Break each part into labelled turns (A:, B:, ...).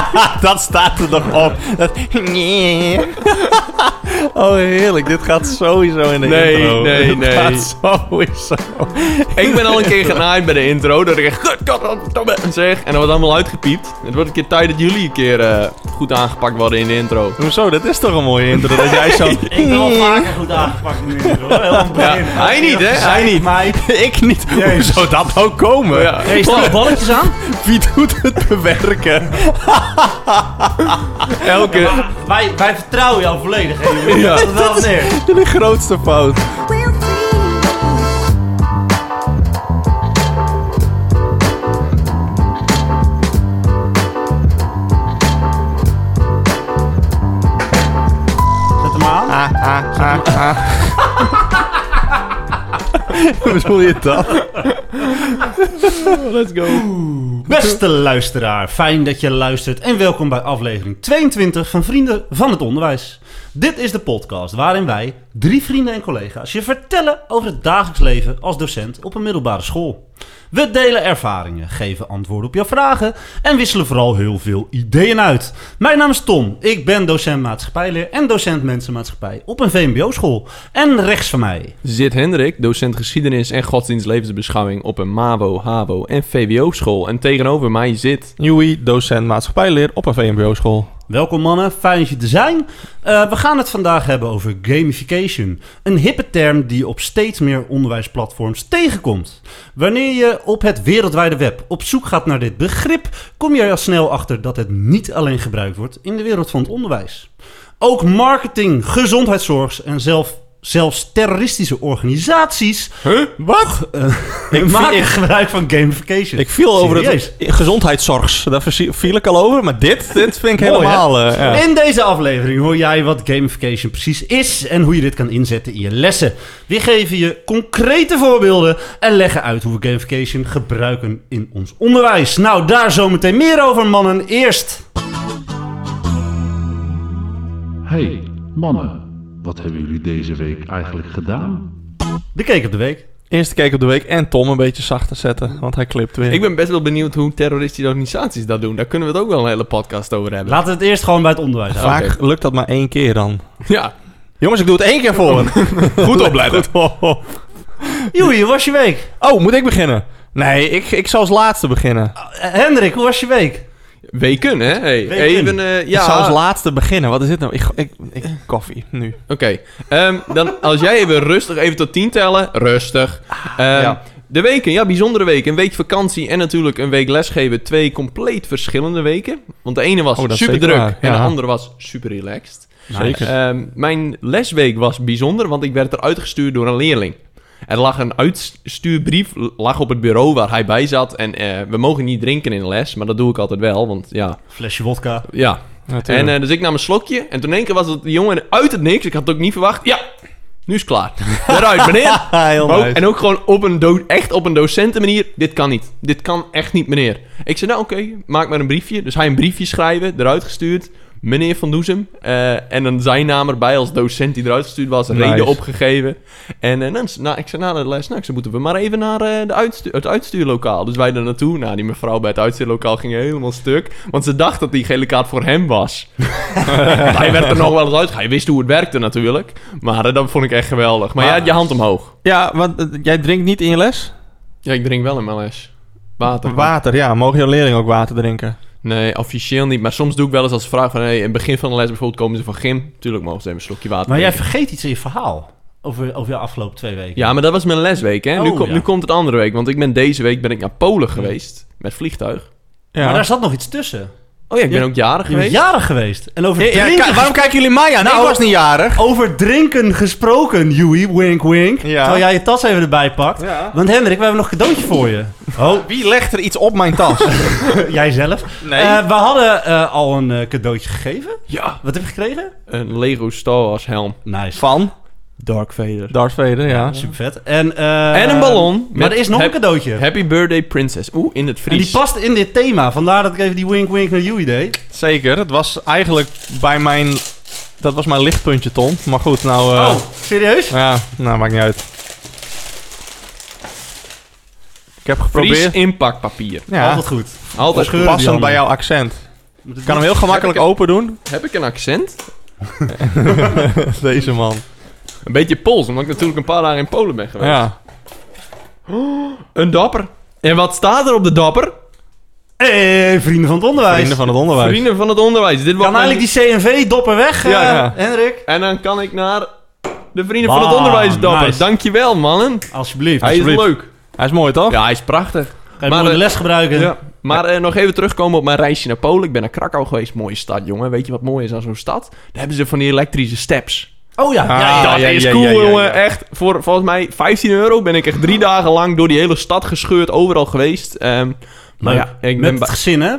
A: dat staat er nog op. Dat, nee. Oh, heerlijk. Dit gaat sowieso in de
B: Nee,
A: intro.
B: nee,
A: Dit
B: nee.
A: gaat sowieso.
B: Ik ben al een keer genaaid bij de intro. Dat ik echt... "Kut, kut, godverdomme," zeg. En dat wordt allemaal uitgepiept. Het wordt een keer tijd dat jullie een keer eh, goed aangepakt worden in de intro.
A: Hoezo? Dat is toch een mooie intro? Dat jij zo...
C: Ik ben al vaker goed aangepakt in de intro.
B: Ja, hij niet, hè?
A: Hij niet.
C: Mij.
A: Ik niet. Hoe zou dat nou komen?
B: Ja.
C: Hey, stel je balletjes aan?
A: Wie doet het bewerken?
B: Elke...
C: Maar wij, wij vertrouwen jou volledig. Hè.
B: Ja.
C: Dat is wel neer.
A: De grootste fout.
D: We'll see.
C: Zet hem aan.
A: Ah, ah, ah, ah. Hoe bedoel je dat?
B: Let's go.
C: Beste luisteraar, fijn dat je luistert en welkom bij aflevering 22 van Vrienden van het Onderwijs. Dit is de podcast waarin wij, drie vrienden en collega's, je vertellen over het dagelijks leven als docent op een middelbare school. We delen ervaringen, geven antwoorden op jouw vragen en wisselen vooral heel veel ideeën uit. Mijn naam is Tom, ik ben docent maatschappijleer en docent mensenmaatschappij op een VMBO-school. En rechts van mij
B: Zit Hendrik, docent geschiedenis en godsdienstlevensbeschouwing op een MAVO, HAVO en VWO-school. En tegenover mij zit...
A: Joey, docent maatschappijleer op een VMBO-school.
C: Welkom mannen, fijn dat je er zijn. Eh, we gaan het vandaag hebben over gamification. Een hippe term die op steeds meer onderwijsplatforms tegenkomt. Wanneer je op het wereldwijde web op zoek gaat naar dit begrip, kom je er al snel achter dat het niet alleen gebruikt wordt in de wereld van het onderwijs. Ook marketing, gezondheidszorg en zelf, zelfs terroristische organisaties
B: Huh?
C: Wat?
A: Ik
C: maken
A: ik-
C: gebruik van gamification.
A: Ik viel over
C: Serieus?
A: het gezondheidszorgs. Daar viel ik al over. Maar dit, dit vind ik
C: Mooi,
A: helemaal... eh, ja.
C: In deze aflevering hoor jij wat gamification precies is en hoe je dit kan inzetten in je lessen. We geven je concrete voorbeelden en leggen uit hoe we gamification gebruiken in ons onderwijs. Nou, daar zometeen meer over, mannen. Eerst.
E: Hey, mannen, wat hebben jullie deze week eigenlijk gedaan?
C: De keek op de week.
A: Eerste keek op de week en Tom een beetje zachter zetten. Want hij klipt weer.
B: Ik ben best wel benieuwd hoe terroristische organisaties dat doen. Daar kunnen we het ook wel een hele podcast over hebben.
C: Laten we het eerst gewoon bij het onderwijs houden.
A: Vaak lukt dat maar één keer dan.
B: Ja,
A: Jongens, ik doe het één keer voor. Goed opletten. Goed.
C: Joey, hoe was je week?
A: Oh, moet ik beginnen? Nee, ik, ik zal als laatste beginnen.
C: Eh, Hendrik, hoe was je week?
B: Weken hè? Hey,
C: Weken.
B: Even, eh,
A: Ik zal als
B: ja,
A: laatste beginnen. Wat is dit nou? Ik, ik, ik, koffie, nu.
B: oké. Ehm, dan als jij even rustig, even tot 10 tellen. Rustig. Ehm,
A: ja.
B: De weken, ja, bijzondere weken. Een week vakantie en natuurlijk een week lesgeven. Twee compleet verschillende weken. Want de ene was
A: Oh,
B: super druk en de
A: ja.
B: andere was super relaxed.
A: Zeker.
B: Ehm, mijn lesweek was bijzonder, want ik werd eruit gestuurd door een leerling. Er lag een uitstuurbrief lag op het bureau waar hij bij zat. En eh, we mogen niet drinken in de les, maar dat doe ik altijd wel. Want ja,
C: Flesje wodka.
B: ja.
A: Natuurlijk.
B: En eh, dus ik nam een slokje. En toen in één keer was het de jongen uit het niks. Ik had het ook niet verwacht. Ja, nu is het klaar. Eruit, meneer.
A: Heel
B: Ook-
A: nice.
B: en ook gewoon op een do- echt op een docentenmanier. Dit kan niet. Dit kan echt niet, meneer. Ik zei, nou oké, maak maar een briefje. Dus hij een briefje schrijven, eruit gestuurd. Meneer Van Doezem. Eh, en dan zijn naam erbij als docent die eruit gestuurd was.
A: Nice.
B: Reden opgegeven. En eh, dan, nou, ik zei na de les, nou, zei, moeten we maar even naar eh, de uitstu- het uitstuurlokaal. Dus wij daar naartoe. Nou, die mevrouw bij het uitstuurlokaal ging helemaal stuk. Want ze dacht dat die gele kaart voor hem was. Hij werd er nog wel eens uit. Hij wist hoe het werkte natuurlijk. Maar dat vond ik echt geweldig. Maar,
A: Maar-
B: jij had je hand omhoog.
A: Ja, want jij drinkt niet in je les?
B: Ja, ik drink wel in mijn les. Water.
A: Water, ja. Mogen jouw leerlingen ook water drinken?
B: Nee, officieel niet. Maar soms doe ik wel eens als vraag van... Hey, in het begin van de les bijvoorbeeld komen ze van gym. Tuurlijk mogen ze even een slokje water
C: Maar jij vergeet iets in je verhaal. Over, over je afgelopen twee weken.
B: Ja, maar dat was mijn lesweek, hè. nu,
C: Oh,
B: kom-
C: ja.
B: nu komt het andere week. Want ik ben deze week ben ik naar Polen geweest. Met vliegtuig.
A: Ja.
C: Maar daar zat nog iets tussen.
B: Oh ja, ik ben
C: Ja.
B: ook jarig
C: Je bent
B: geweest.
C: jarig geweest. En over
A: Ja, ja,
C: drinken
A: waarom kijken jullie mij aan?
C: Nou,
A: ik was niet jarig.
C: Over drinken gesproken, Joey, wink wink. Terwijl jij je tas even erbij pakt. Want Hendrik, we hebben nog een cadeautje voor je. Oh,
A: Wie legt er iets op mijn tas?
C: jij zelf.
A: Nee.
C: Eh, we hadden eh, al een eh, cadeautje gegeven.
B: Ja,
C: Wat heb je gekregen?
B: een Lego Star Wars helm.
C: Nice.
A: Van
B: Dark Vader.
A: Darth Vader, ja.
C: Super vet. En, eh,
B: En een ballon.
C: Maar er is nog
B: Hap-
C: een cadeautje.
B: Happy Birthday Princess. Oeh, in het
C: En die
B: Fries.
C: past in dit thema. Vandaar dat ik even die wink wink naar Joey deed.
A: Zeker. Het was eigenlijk bij mijn... Dat was mijn lichtpuntje, Tom. Maar goed, nou... eh,
C: oh, serieus?
A: Ja, nou, maakt niet uit. Ik heb
B: Fries
A: geprobeerd...
B: inpakpapier.
A: Ja,
C: Altijd goed.
B: Altijd
C: Scheuren die
A: passend
C: handen.
A: bij jouw accent.
C: Moet
A: Kan hem heel gemakkelijk
B: Heb ik-
A: open doen.
B: Heb ik een accent?
A: Deze man.
B: Een beetje Pools, omdat ik natuurlijk een paar dagen in Polen ben geweest.
A: Ja.
B: Een dapper. En wat staat er op de dapper?
C: Hey, vrienden van het onderwijs.
A: Vrienden van het onderwijs.
B: Vrienden van het onderwijs. Dit wordt
C: Kan
B: mijn-
C: eigenlijk die CNV-dopper weg,
A: Ja,
C: eh,
A: ja.
C: Hendrik?
B: En dan kan ik naar de Vrienden van het Onderwijs dapper.
C: nice.
B: Dankjewel, mannen.
C: Alsjeblieft.
B: Hij is leuk.
A: Hij is mooi, toch?
B: Ja, hij is prachtig.
C: Je
B: maar,
C: in de
B: eh,
C: les gebruiken?
B: Ja. Maar eh, nog even terugkomen op mijn reisje naar Polen. Ik ben naar Krakau geweest. Mooie stad, jongen. Weet je wat mooi is aan zo'n stad? Daar hebben ze van die elektrische steps.
C: Oh ja,
A: Ah,
C: ja, ja.
B: dat
A: ja,
B: is cool,
A: ja,
B: jongen. Echt. Voor volgens mij 15 euro ben ik echt drie dagen lang door die hele stad gescheurd. Overal geweest. Ehm, maar
C: Leuk.
B: ja, ik
C: Met
B: ben
C: het gezin, hè?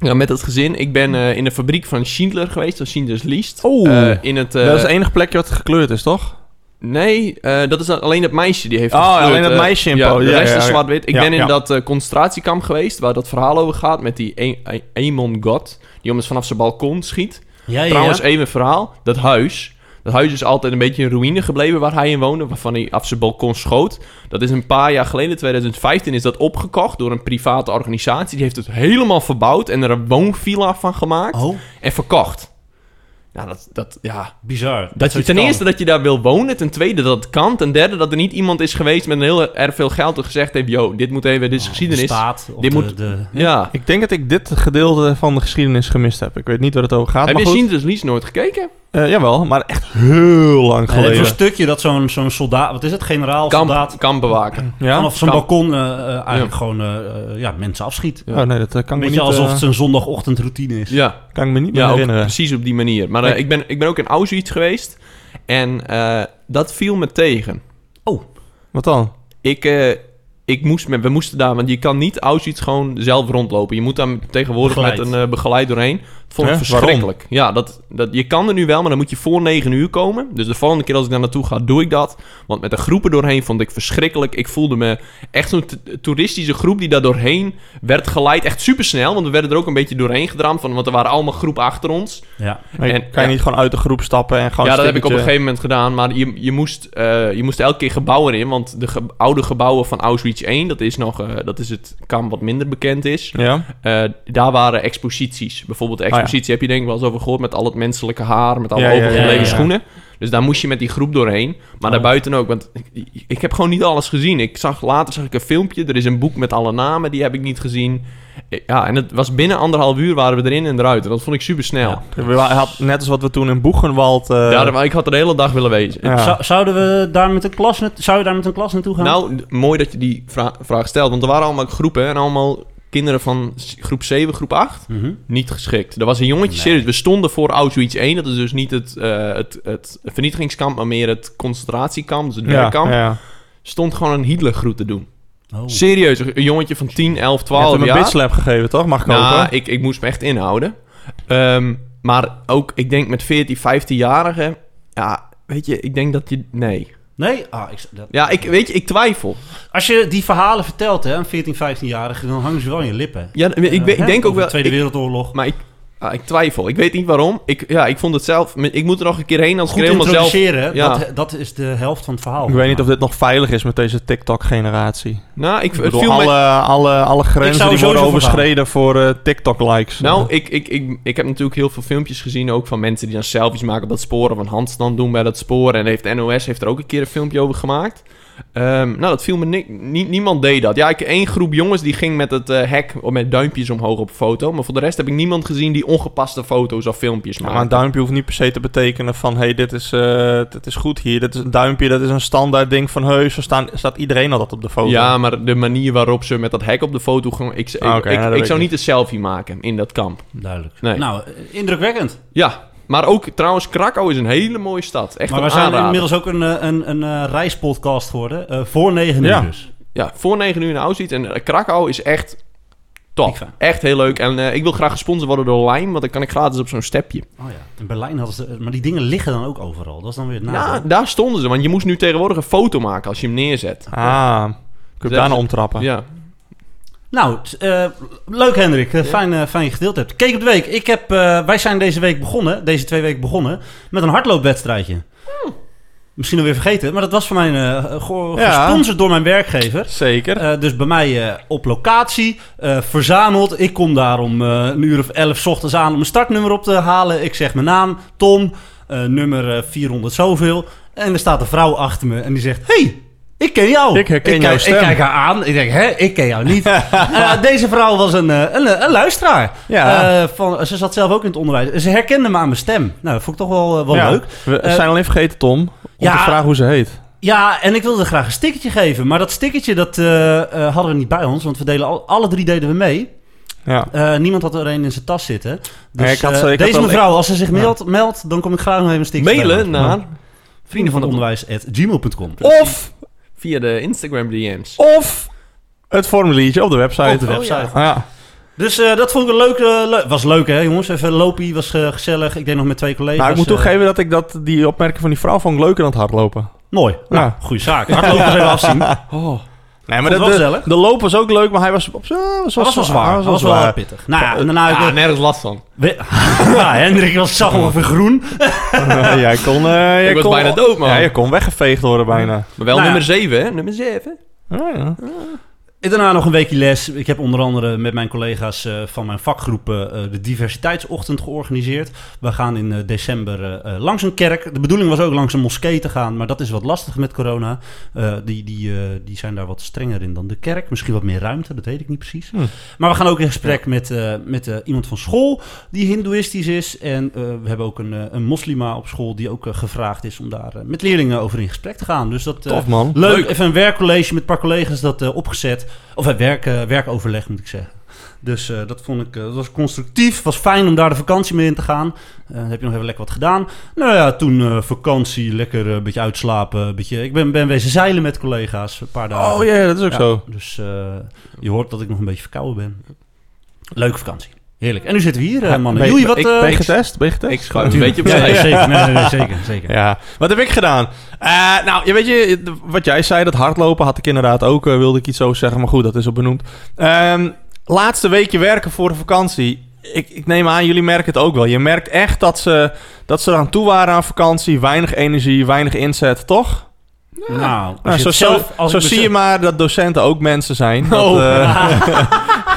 B: Ja, met het gezin. Ik ben eh, in de fabriek van Schindler geweest, van Schindler's List.
A: Oeh.
B: Eh, in het... eh,
A: dat is het enige plekje wat gekleurd is, toch?
B: Nee, dat is alleen het meisje die heeft
A: Oh,
B: gekleurd,
A: alleen dat
B: eh,
A: meisje in
B: ja, de rest is zwart-wit. Ik ben in dat concentratiekamp geweest, waar dat verhaal over gaat, met die E- E- Eamon God, die om eens vanaf zijn balkon schiet.
C: Ja, ja,
B: Trouwens, even verhaal, dat huis... Dat huis is altijd een beetje in ruïne gebleven waar hij in woonde, waarvan hij af zijn balkon schoot. Dat is een paar jaar geleden, 2015, is dat opgekocht door een private organisatie. Die heeft het helemaal verbouwd en er een woonvilla van gemaakt
C: Oh,
B: en verkocht. Ja, dat, dat, ja,
C: bizar.
B: dat je, ten
C: kan.
B: eerste dat je daar wil wonen. Ten tweede dat het kan. Ten derde dat er niet iemand is geweest met een heel erg veel geld en gezegd heeft... Yo, dit moet even, dit is
C: Oh,
B: geschiedenis.
C: De staat, of
B: Dit
C: de,
B: moet-
C: de-
B: Ja.
A: Ik denk dat ik dit gedeelte van de geschiedenis gemist heb. Ik weet niet waar het over gaat,
B: Heb
A: maar
B: je
A: goed.
B: Schindler's List nooit gekeken?
A: Eh, jawel, maar echt heel lang
C: En zo'n
A: geleden.
C: stukje dat zo'n zo'n soldaat... Wat is het? Generaal, soldaat...
B: Kamp, kampbewaken.
A: Ja?
C: Vanaf zijn
B: Kamp.
C: balkon eh, eh, eigenlijk
B: Ja.
C: gewoon ja, mensen afschiet.
B: Ja.
A: Oh nee, dat kan
C: Een
A: ik me
C: beetje
A: niet,
C: alsof het zijn zondagochtendroutine is.
B: Ja,
A: kan ik me niet meer
B: ja
A: herinneren.
B: precies op die manier. Maar eh, ik, ben, ik ben ook in Auschwitz geweest. En eh, dat viel me tegen.
A: Wat dan?
B: Ik, eh, ik moest met, we moesten daar, want je kan niet Auschwitz gewoon zelf rondlopen. Je moet daar tegenwoordig
C: Begeleid.
B: met een eh, begeleid doorheen. Vond ik
A: Hè?
B: verschrikkelijk. Ja, dat, dat, je kan er nu wel, maar dan moet je voor 9 uur komen. Dus de volgende keer als ik daar naartoe ga, doe ik dat. Want met de groepen doorheen vond ik verschrikkelijk. Ik voelde me echt zo'n toeristische groep die daar doorheen werd geleid. Echt supersnel, want we werden er ook een beetje doorheen gedramd. Van, want er waren allemaal groepen achter ons.
C: Ja.
B: En-
A: kan je
B: ja.
A: niet gewoon uit de groep stappen en gewoon
B: ja, dat heb ik op een gegeven moment gedaan. Maar je, je, moest, eh, je moest elke keer gebouwen in. Want de ge- oude gebouwen van Auschwitz 1, dat is, nog, eh, dat is het kamp wat minder bekend is.
A: Ja?
B: Eh, daar waren exposities. Bijvoorbeeld de
A: Oh ja.
B: heb je denk ik wel eens over gehoord... met al het menselijke haar, met alle
A: Ja, ja, ja,
B: overgebleven
C: ja, ja.
B: schoenen. Dus daar moest je met die groep doorheen. Maar
C: Oh.
B: daarbuiten ook, want ik, ik heb gewoon niet alles gezien. Ik zag, later zag ik een filmpje, er is een boek met alle namen, die heb ik niet gezien. Eh, Ja, en het was binnen anderhalf uur waren we erin en eruit. En dat vond ik super snel.
C: Ja.
B: Ja.
A: We wa- had, net als wat we toen in Boegenwald... eh,
B: maar ik had er de hele dag willen wezen.
A: Ja.
C: Zou- zouden we daar met een klas, net, zou je daar met een klas naartoe gaan?
B: Nou, mooi dat je die vra- vraag stelt. Want er waren allemaal groepen en allemaal kinderen van groep 7, groep 8.
C: Mhm.
B: Niet geschikt. Er was een jongetje,
C: Nee.
B: serieus. We stonden voor Auschwitz 1. Dat is dus niet het, eh, het, het vernietigingskamp, maar meer het concentratiekamp. Dus het
A: ja,
B: werkkamp.
A: ja.
B: Stond gewoon een Hitlergroet te doen.
C: Oh.
B: Serieus, een jongetje van 10, 11,
A: Je hebt
B: 12
A: hem een
B: jaar.
A: bitslap gegeven, toch? Mag ik
B: Nou,
A: hopen?
B: ik, ik moest me echt inhouden. Ehm, maar ook, ik denk met 14, 15-jarigen... Ja, weet je, ik denk dat je... Nee.
C: Nee? Ah, ik, dat-
B: Ja, ik, weet je, ik twijfel.
C: Als je die verhalen vertelt, hè, een 14, 15-jarige, dan hangen ze wel in je lippen.
B: Ja, ik, ik,
C: Eh,
B: ik
C: hè,
B: denk ook wel...
C: De Tweede
B: ik-
C: Wereldoorlog.
B: Maar ik, ah, ik twijfel. Ik weet niet waarom. Ik, ja, ik vond het zelf... Ik moet er nog een keer heen als ik
C: Goed
B: er helemaal zelf... ja.
C: dat, dat is de helft van het verhaal.
A: Ik weet niet of dit nog veilig is met deze TikTok-generatie.
B: Nou, ik,
A: Ik bedoel,
B: viel mij-
A: alle, alle, alle grenzen
C: zou
A: die worden overschreden voor eh, TikTok-likes.
B: Nou, ik, ik, ik, ik heb natuurlijk heel veel filmpjes gezien, ook van mensen die dan selfies maken op dat spoor of een handstand doen bij dat spoor. En heeft NOS heeft er ook een keer een filmpje over gemaakt. Ehm, nou, dat viel me ni- nie- niemand deed dat. Ja, ik één groep jongens die ging met het eh, hek met duimpjes omhoog op een foto. Maar voor de rest heb ik niemand gezien die ongepaste foto's of filmpjes
A: Ja,
B: maakte.
A: maar een duimpje hoeft niet per se te betekenen van... hé, hey, dit, is, eh, dit is goed hier. Dit is een duimpje, dat is een standaard ding van... heus, zo staan, staat iedereen altijd op de foto.
B: Ja, maar de manier waarop ze met dat hek op de foto gingen... Ik, ik,
A: Ah,
B: ik,
A: nou, dat
B: ik zou niet een selfie maken in dat kamp.
C: Duidelijk.
B: Nee.
C: Nou, eh, indrukwekkend.
B: Ja, maar ook trouwens, Krakau is een hele mooie stad. Echt
C: maar
B: een
C: we zijn
B: aanrader.
C: inmiddels ook een, eh, een, een, eh, reispodcast geworden. eh, voor negen uur
A: Ja.
C: dus.
B: Ja, voor 9 uur in Auschwitz. En Krakau is echt top. Echt heel leuk. En eh, ik wil graag gesponsord worden door Lime, want dan kan ik gratis op zo'n stepje.
C: Oh ja, in Berlijn hadden ze... Maar die dingen liggen dan ook overal. Dat is dan weer het
B: Ja, daar stonden ze. Want je moest nu tegenwoordig een foto maken als je hem neerzet.
A: Ah, kun je daarna
B: is-
A: omtrappen.
B: Ja.
C: Nou, eh, leuk Hendrik. Eh, fijn, eh, fijn je gedeeld hebt. Keek op de week. Ik heb, wij zijn deze week begonnen, deze twee weken begonnen, met een hardloopwedstrijdje. misschien alweer vergeten, maar dat was voor mij
A: Ja.
C: gesponsord door mijn werkgever.
A: Zeker.
C: Dus bij mij op locatie, verzameld. Ik kom daar om een uur of elf 's ochtends aan om mijn startnummer op te halen. Ik zeg mijn naam, Tom, nummer eh, 400 zoveel. En er staat een vrouw achter me en die zegt... Hey, ik ken jou.
A: Ik herken
C: ik,
A: jouw
C: kijk-
A: stem.
C: Ik kijk haar aan. Ik denk, hè, ik ken jou niet. Eh, deze vrouw was een, eh, een, een luisteraar.
A: Ja.
C: Eh, van, ze zat zelf ook in het onderwijs. Ze herkende me aan mijn stem. Nou, dat vond ik toch wel, eh, wel
A: Ja.
C: leuk.
A: We
C: Eh,
A: zijn alleen vergeten, Tom, om
C: ja.
A: te vragen hoe ze heet.
C: Ja, en ik wilde graag een stickertje geven. Maar dat stickertje dat, eh, eh, hadden we niet bij ons. Want we delen al, alle drie deden we mee.
A: Ja.
C: Eh, niemand had er een in zijn tas zitten. Dus
A: ik had
C: eh,
A: ik
C: deze mevrouw, als ze zich meldt, meldt, dan kom ik graag nog even een stickertje
B: Mailen naar
C: vrienden van het onderwijs.gmail.com.
A: Of,
B: via de Instagram DM's.
A: of het formuliertje op de website.
C: Op de website.
B: Oh, ja.
A: Ja.
C: Dus eh, dat vond ik een leuk. eh, leuk. Was leuk, hè, jongens? Even lopie, was eh, gezellig. Ik deed nog met twee collega's.
A: Nou, ik moet
C: eh,
A: toegeven dat ik dat, die opmerking van die vrouw vond ik leuker dan het hardlopen.
C: Mooi. Nou,
A: Ja.
C: goede zaak. Hardlopen even afzien.
A: Oh. Nee, maar de,
C: wel
A: de, loop was ook leuk, maar hij was, op, zo- was,
C: was wel zwaar. Dat was wel pittig. Nou ja, en daarna...
B: Ah,
C: ik,
B: nergens last van.
C: we- ja, Hendrik was, zag ongeveer groen.
A: jij kon, eh, jij
B: Ik was
A: kon,
B: bijna dood, man.
A: Ja, je kon weggeveegd worden bijna.
B: Maar wel
C: Nou ja.
B: nummer 7, hè? Nummer 7.
A: Ja, ja.
C: En daarna nog een weekje les. Ik heb onder andere met mijn collega's eh, van mijn vakgroepen eh, de diversiteitsochtend georganiseerd. We gaan in eh, december langs een kerk. De bedoeling was ook langs een moskee te gaan, maar dat is wat lastig met corona. Die, die, die zijn daar wat strenger in dan de kerk. Misschien wat meer ruimte, dat weet ik niet precies.
A: Hm.
C: Maar we gaan ook in gesprek met, met iemand van school die hindoeïstisch is. En we hebben ook een, een moslima op school die ook gevraagd is om daar met leerlingen over in gesprek te gaan. Dus dat,
A: Tof, man.
C: Leuk,
B: Leuk.
C: even een werkcollege met een paar collega's dat opgezet. Of uh, werk, eh, werkoverleg moet ik zeggen. Dus eh, dat vond ik, eh, dat was constructief. was fijn om daar de vakantie mee in te gaan. Dan heb je nog even lekker wat gedaan. Nou ja, toen vakantie, lekker een beetje uitslapen. Een beetje, ik ben, ben wezen zeilen met collega's, een paar dagen.
A: Oh ja, dat is ook
C: Ja,
A: zo.
C: Dus je hoort dat ik nog een beetje verkouden ben. Leuke vakantie. Heerlijk. En nu zitten we hier, eh, mannen.
A: Ben,
C: Jullie, wat...
A: ik,
C: eh,
A: ben je getest? Ben je getest?
B: Ik schuif een beetje op
C: ja, zeker, nee, nee, nee, zeker, zeker.
A: Ja, wat heb ik gedaan? Eh, nou, je weet je, wat jij zei, dat hardlopen had ik inderdaad ook, eh, wilde ik iets zo zeggen, maar goed, dat is al benoemd. Ehm, laatste weekje werken voor de vakantie. Ik, ik neem aan, jullie merken het ook wel. Je merkt echt dat ze, dat ze eraan toe waren aan vakantie, weinig energie, weinig inzet, toch?
C: Nou, als
A: Nou,
C: je
A: zo
C: het
A: zo,
C: zelf- als
A: zo
C: ik
A: zie je maar dat docenten ook mensen zijn. Dat,
B: Oh.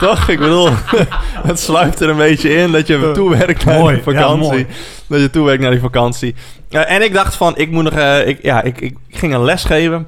A: eh, toch? Ik bedoel, het sluipt er een beetje in dat je toewerkt naar
C: Mooi,
A: die vakantie. dat je toewerkt naar die vakantie. Eh, en ik dacht van, ik moet nog... eh, ik, ja, ik, ik ging een les geven.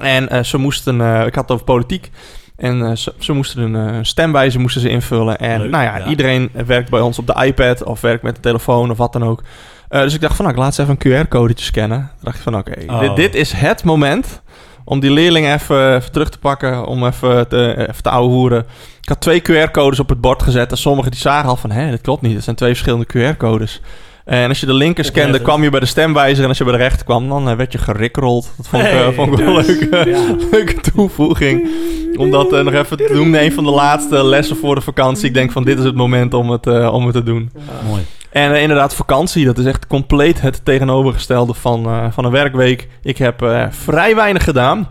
A: En eh, ze moesten... eh, ik had het over politiek. En eh, ze, ze moesten een eh, stemwijzer moesten ze invullen. En
C: Leuk,
A: nou ja,
C: ja.
A: iedereen werkt bij ons op de iPad... of werkt met de telefoon of wat dan ook. Eh, dus ik dacht van, nou, ik laat ze even een QR-codetje scannen. Toen dacht ik van, oké,
C: Oh.
A: dit, dit is het moment... om die leerling even, even terug te pakken... om even te, even te ouwehoeren. Ik had twee QR-codes op het bord gezet... en sommigen die zagen al van... hé, dat klopt niet, het zijn twee verschillende QR-codes... En als je de linker scande, kwam je bij de stemwijzer. En als je bij de rechter kwam, dan eh, werd je gerikrold. Dat vond ik, eh, vond ik wel een
C: dus,
A: leuke,
C: ja.
A: leuke toevoeging. Om dat eh, nog even te doen. Een van de laatste lessen voor de vakantie. Ik denk van, dit is het moment om het, eh, om het te doen.
C: Mooi.
A: En eh, inderdaad, vakantie, dat is echt compleet het tegenovergestelde van, eh, van een werkweek. Ik heb eh, vrij weinig gedaan.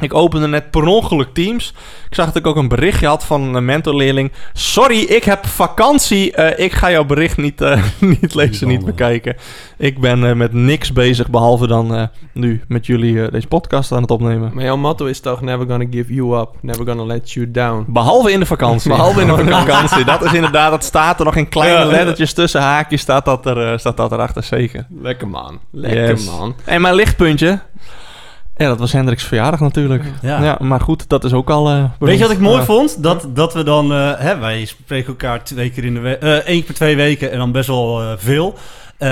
A: Ik opende net per ongeluk Teams. Ik zag dat ik ook een berichtje had van een mentorleerling. Sorry, ik heb vakantie. Eh, ik ga jouw bericht niet, eh, niet lezen, niet bekijken. Ik ben eh, met niks bezig, behalve dan eh, nu met jullie eh, deze podcast aan het opnemen.
B: Maar jouw motto is toch never gonna give you up, never gonna let you down.
A: Behalve in de vakantie.
B: Behalve in de
A: vakantie. Dat is inderdaad, dat staat er nog in kleine
B: Ja.
A: lettertjes tussen haakjes. Staat dat, er, staat dat erachter, zeker.
B: Lekker man, lekker
A: Yes.
B: man.
A: En mijn lichtpuntje. Ja, dat was Hendrik's verjaardag natuurlijk.
C: Ja.
A: Ja, maar goed, dat is ook al. eh,
C: Weet je wat ik mooi
A: Ja.
C: vond? Dat, dat we dan... eh, hè, wij spreken elkaar twee keer in de week... eh één per twee weken en dan best wel eh, veel. Eh,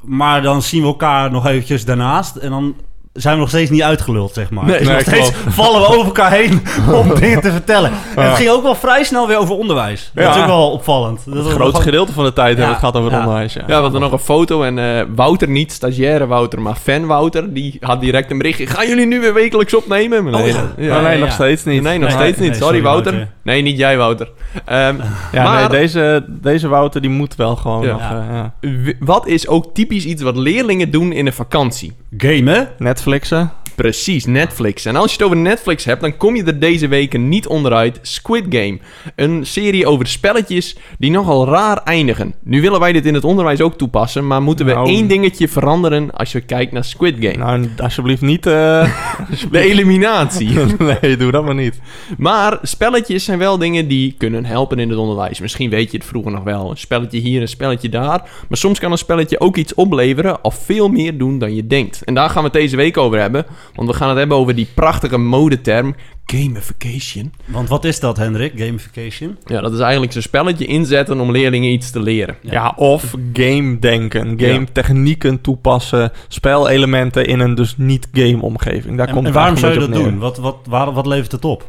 C: maar dan zien we elkaar nog eventjes daarnaast. En dan zijn we nog steeds niet uitgeluld, zeg maar.
B: Nee,
C: Dus nog
A: nee,
C: steeds vallen we over elkaar heen om dingen te vertellen. En het ging ook wel vrij snel weer over onderwijs. Dat
A: Ja.
C: is ook wel opvallend. Dat
A: Het grootste
C: wel-
A: gedeelte van de tijd hebben we het gehad over onderwijs. Ja.
B: Ja, we hadden nog een foto en eh, Wouter, niet stagiaire Wouter, maar fan Wouter, die had direct een berichtje. Gaan jullie nu weer wekelijks opnemen? Maar
C: Oh,
B: nee,
A: nee, nog
C: ja.
A: steeds niet.
B: Nee, nog
C: Nee,
B: steeds
C: nee,
B: niet.
C: sorry,
B: Sorry, Wouter.
C: Wouter.
B: Nee, niet jij, Wouter. Ehm,
A: Ja,
B: maar
A: nee, deze, deze Wouter die moet wel gewoon
B: Ja.
A: nog.
C: Ja.
A: eh, ja.
B: w- wat is ook typisch iets wat leerlingen doen in een vakantie?
C: Gamen.
A: flexa
B: Precies, Netflix. En als je het over Netflix hebt, dan kom je er deze weken niet onderuit. Squid Game. Een serie over spelletjes die nogal raar eindigen. Nu willen wij dit in het onderwijs ook toepassen, maar moeten we
A: Nou.
B: één dingetje veranderen als je kijkt naar Squid Game.
A: Nou, alsjeblieft niet... eh,
B: De eliminatie.
A: nee, doe dat maar niet.
B: Maar spelletjes zijn wel dingen die kunnen helpen in het onderwijs. Misschien weet je het vroeger nog wel. Een spelletje hier, een spelletje daar. Maar soms kan een spelletje ook iets opleveren of veel meer doen dan je denkt. En daar gaan we het deze week over hebben. Want we gaan het hebben over die prachtige modeterm gamification.
C: Want wat is dat, Hendrik? Gamification?
B: Ja, dat is eigenlijk zo'n spelletje inzetten om leerlingen iets te leren.
A: Ja, of game denken. Game technieken toepassen. Spelelementen in een dus niet game omgeving. Daar
C: En,
A: komt
C: en waarom zou je dat doen? Wat, wat, waar, wat levert het op?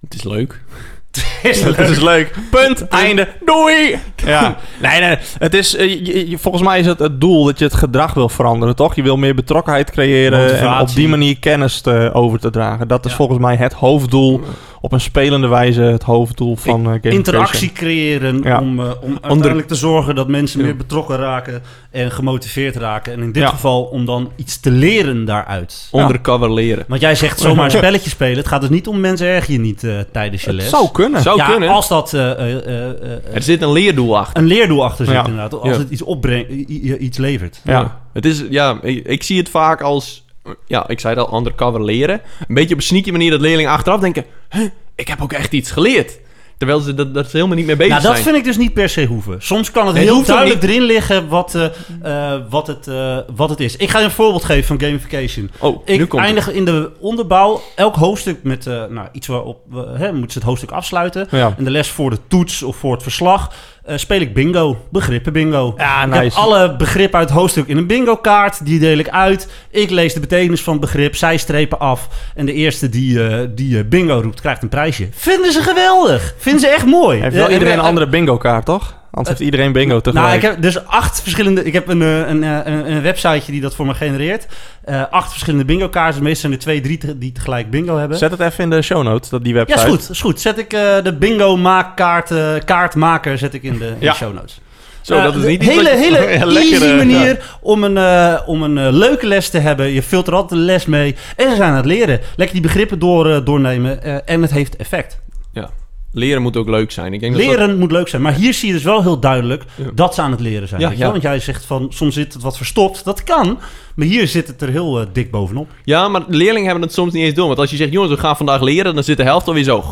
B: Het is leuk.
C: Is.
A: Het is leuk. Punt. Einde. Doei. Ja. Nee, nee. Het is, eh, je- je- volgens mij is het het doel dat je het gedrag wil veranderen, toch? Je wil meer betrokkenheid creëren en op die manier kennis te, over te dragen. Dat is
C: Ja.
A: volgens mij het hoofddoel. Op een spelende wijze het hoofddoel van eh gamification.
C: Interactie creëren
A: Ja.
C: om, eh, om uiteindelijk te zorgen dat mensen meer betrokken raken en gemotiveerd raken. En in dit
A: Ja.
C: geval om dan iets te leren daaruit.
B: Undercover leren.
C: Want jij zegt zomaar een spelletje spelen. Het gaat dus niet om mensen erg je niet eh, tijdens je les.
A: Het zou kunnen.
B: Zou
C: ja,
B: kunnen.
C: als dat eh, eh, eh, eh,
B: Er zit een leerdoel achter.
C: een leerdoel achter zit
A: Ja.
C: inderdaad. Als
B: Ja.
C: het iets opbrengt, iets levert.
A: Ja.
B: Het is, ja, ik, ik zie het vaak als, ja, ik zei het al, undercover leren. Een beetje op een sneaky manier dat leerlingen achteraf denken, huh, ik heb ook echt iets geleerd. Terwijl ze dat, dat ze helemaal niet mee bezig
C: Nou, dat
B: zijn.
C: vind ik dus niet per se hoeven. Soms kan het
B: Nee,
C: heel duidelijk erin liggen wat, eh, eh, wat, het, eh, wat het is. Ik ga je een voorbeeld geven van gamification.
B: Oh, nu
C: Ik
B: komt het.
C: eindig in de onderbouw elk hoofdstuk met nou, iets waarop we, hè, moeten ze het hoofdstuk afsluiten.
A: Ja.
C: En de les voor de toets of voor het verslag eh, speel ik bingo, begrippen bingo.
A: Ja,
C: Ik heb alle begrippen uit het hoofdstuk in een bingo kaart. Die deel ik uit. Ik lees de betekenis van het begrip. Zij strepen af. En de eerste die, eh, die eh, bingo roept, krijgt een prijsje. Vinden ze geweldig. Vinden ze echt mooi.
A: Heeft wel iedereen een andere bingo kaart, toch? Anders heeft iedereen bingo tegelijk.
C: nou, ik heb dus acht verschillende. Ik heb een, eh, een, eh, een, een websiteje die dat voor me genereert. Eh, acht verschillende bingo kaarten. Meestal zijn er twee, drie te- die tegelijk bingo hebben.
A: Zet het even in de show notes, dat die
C: ja,
A: website.
C: is goed. Is goed. Zet ik de bingo maakkaart, kaartmaker zet ik in de, in
A: Ja.
C: de show notes.
B: Zo, dat is niet iets
C: hele, hele
A: Ja,
C: easy manier om een, om een leuke les te hebben. Je filtert altijd de les mee. En ze zijn aan het leren. Lekker die begrippen door, doornemen. en het heeft effect.
B: Ja. Leren moet ook leuk zijn. Ik denk dat
C: Leren moet leuk zijn. Maar hier zie je dus wel heel duidelijk
B: Ja.
C: dat ze aan het leren zijn.
B: Ja, ja.
C: Want jij zegt van soms zit het wat verstopt. Dat kan. Maar hier zit het er heel eh, dik bovenop.
B: Dat, ja, maar leerlingen hebben het soms niet eens door. Want als je zegt, jongens, we gaan vandaag leren, dan zit de helft alweer zo.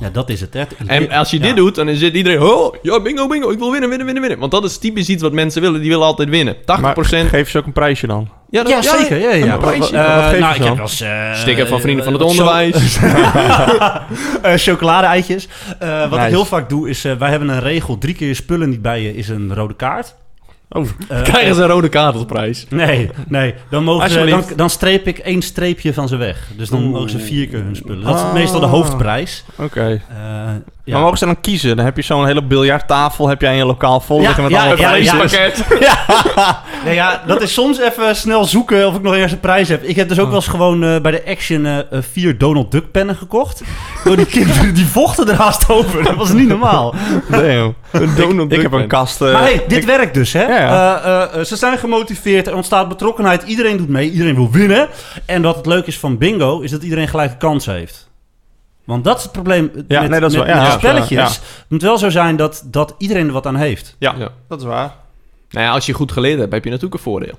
C: Ja, dat is het. Hè.
B: En als je
C: Ja.
B: dit doet, dan zit iedereen, oh, ja, bingo, bingo, ik wil winnen, winnen, winnen, winnen. Want dat is typisch iets wat mensen willen. Die willen altijd winnen. 80%.
A: Maar geef ze ook een prijsje dan.
B: ja, dat-
C: Ja, zeker. Ja, ja.
B: Een prijsje.
C: Eh,
A: Wat geef je
C: nou,
A: ze
C: ik heb
A: dan?
C: eh,
B: Sticker van Vrienden van het
C: eh,
B: Onderwijs.
C: eh, chocolade-eitjes. Eh, wat ik heel vaak doe is... eh, wij hebben een regel. Drie keer spullen niet bij je is een rode kaart.
A: Oh,
C: Eh,
B: Krijgen ze een rode kaart als prijs.
C: Nee, nee. Dan, mogen ze, dan streep ik één streepje van ze weg. Dus dan mogen ze vier keer hun spullen. Dat is
A: Ah.
C: meestal de hoofdprijs.
A: oké.
C: Eh, ja.
A: Maar mogen ze dan kiezen? Dan heb je zo'n hele biljarttafel heb jij in je lokaal vol
C: Ja,
A: liggen met
C: ja,
A: allemaal
C: ja, ja. Nee, ja, dat is soms even snel zoeken of ik nog ergens een prijs heb. Ik heb dus ook wel eens gewoon eh, bij de Action eh, eh, vier Donald Duck pennen gekocht. Door die kinderen, die vochten er haast over. Dat was niet normaal.
A: Damn.
B: Donald
A: Ik heb
B: Duck
A: een kast...
C: Maar hey, dit
A: ik-
C: werkt dus, hè?
A: Ja, ja.
C: Eh, eh, eh, ze zijn gemotiveerd, er ontstaat betrokkenheid, iedereen doet mee, iedereen wil winnen. En wat het leuke is van bingo, is dat iedereen gelijke kans heeft. Want dat is het probleem
A: Ja,
C: met,
A: nee, dat is
C: met,
A: wel- ja,
C: met spelletjes.
A: ja.
C: Het moet wel zo zijn dat, dat iedereen er wat aan heeft.
A: ja,
B: Ja.
A: dat is waar.
B: Nou ja, als je goed geleerd hebt, heb je natuurlijk een voordeel.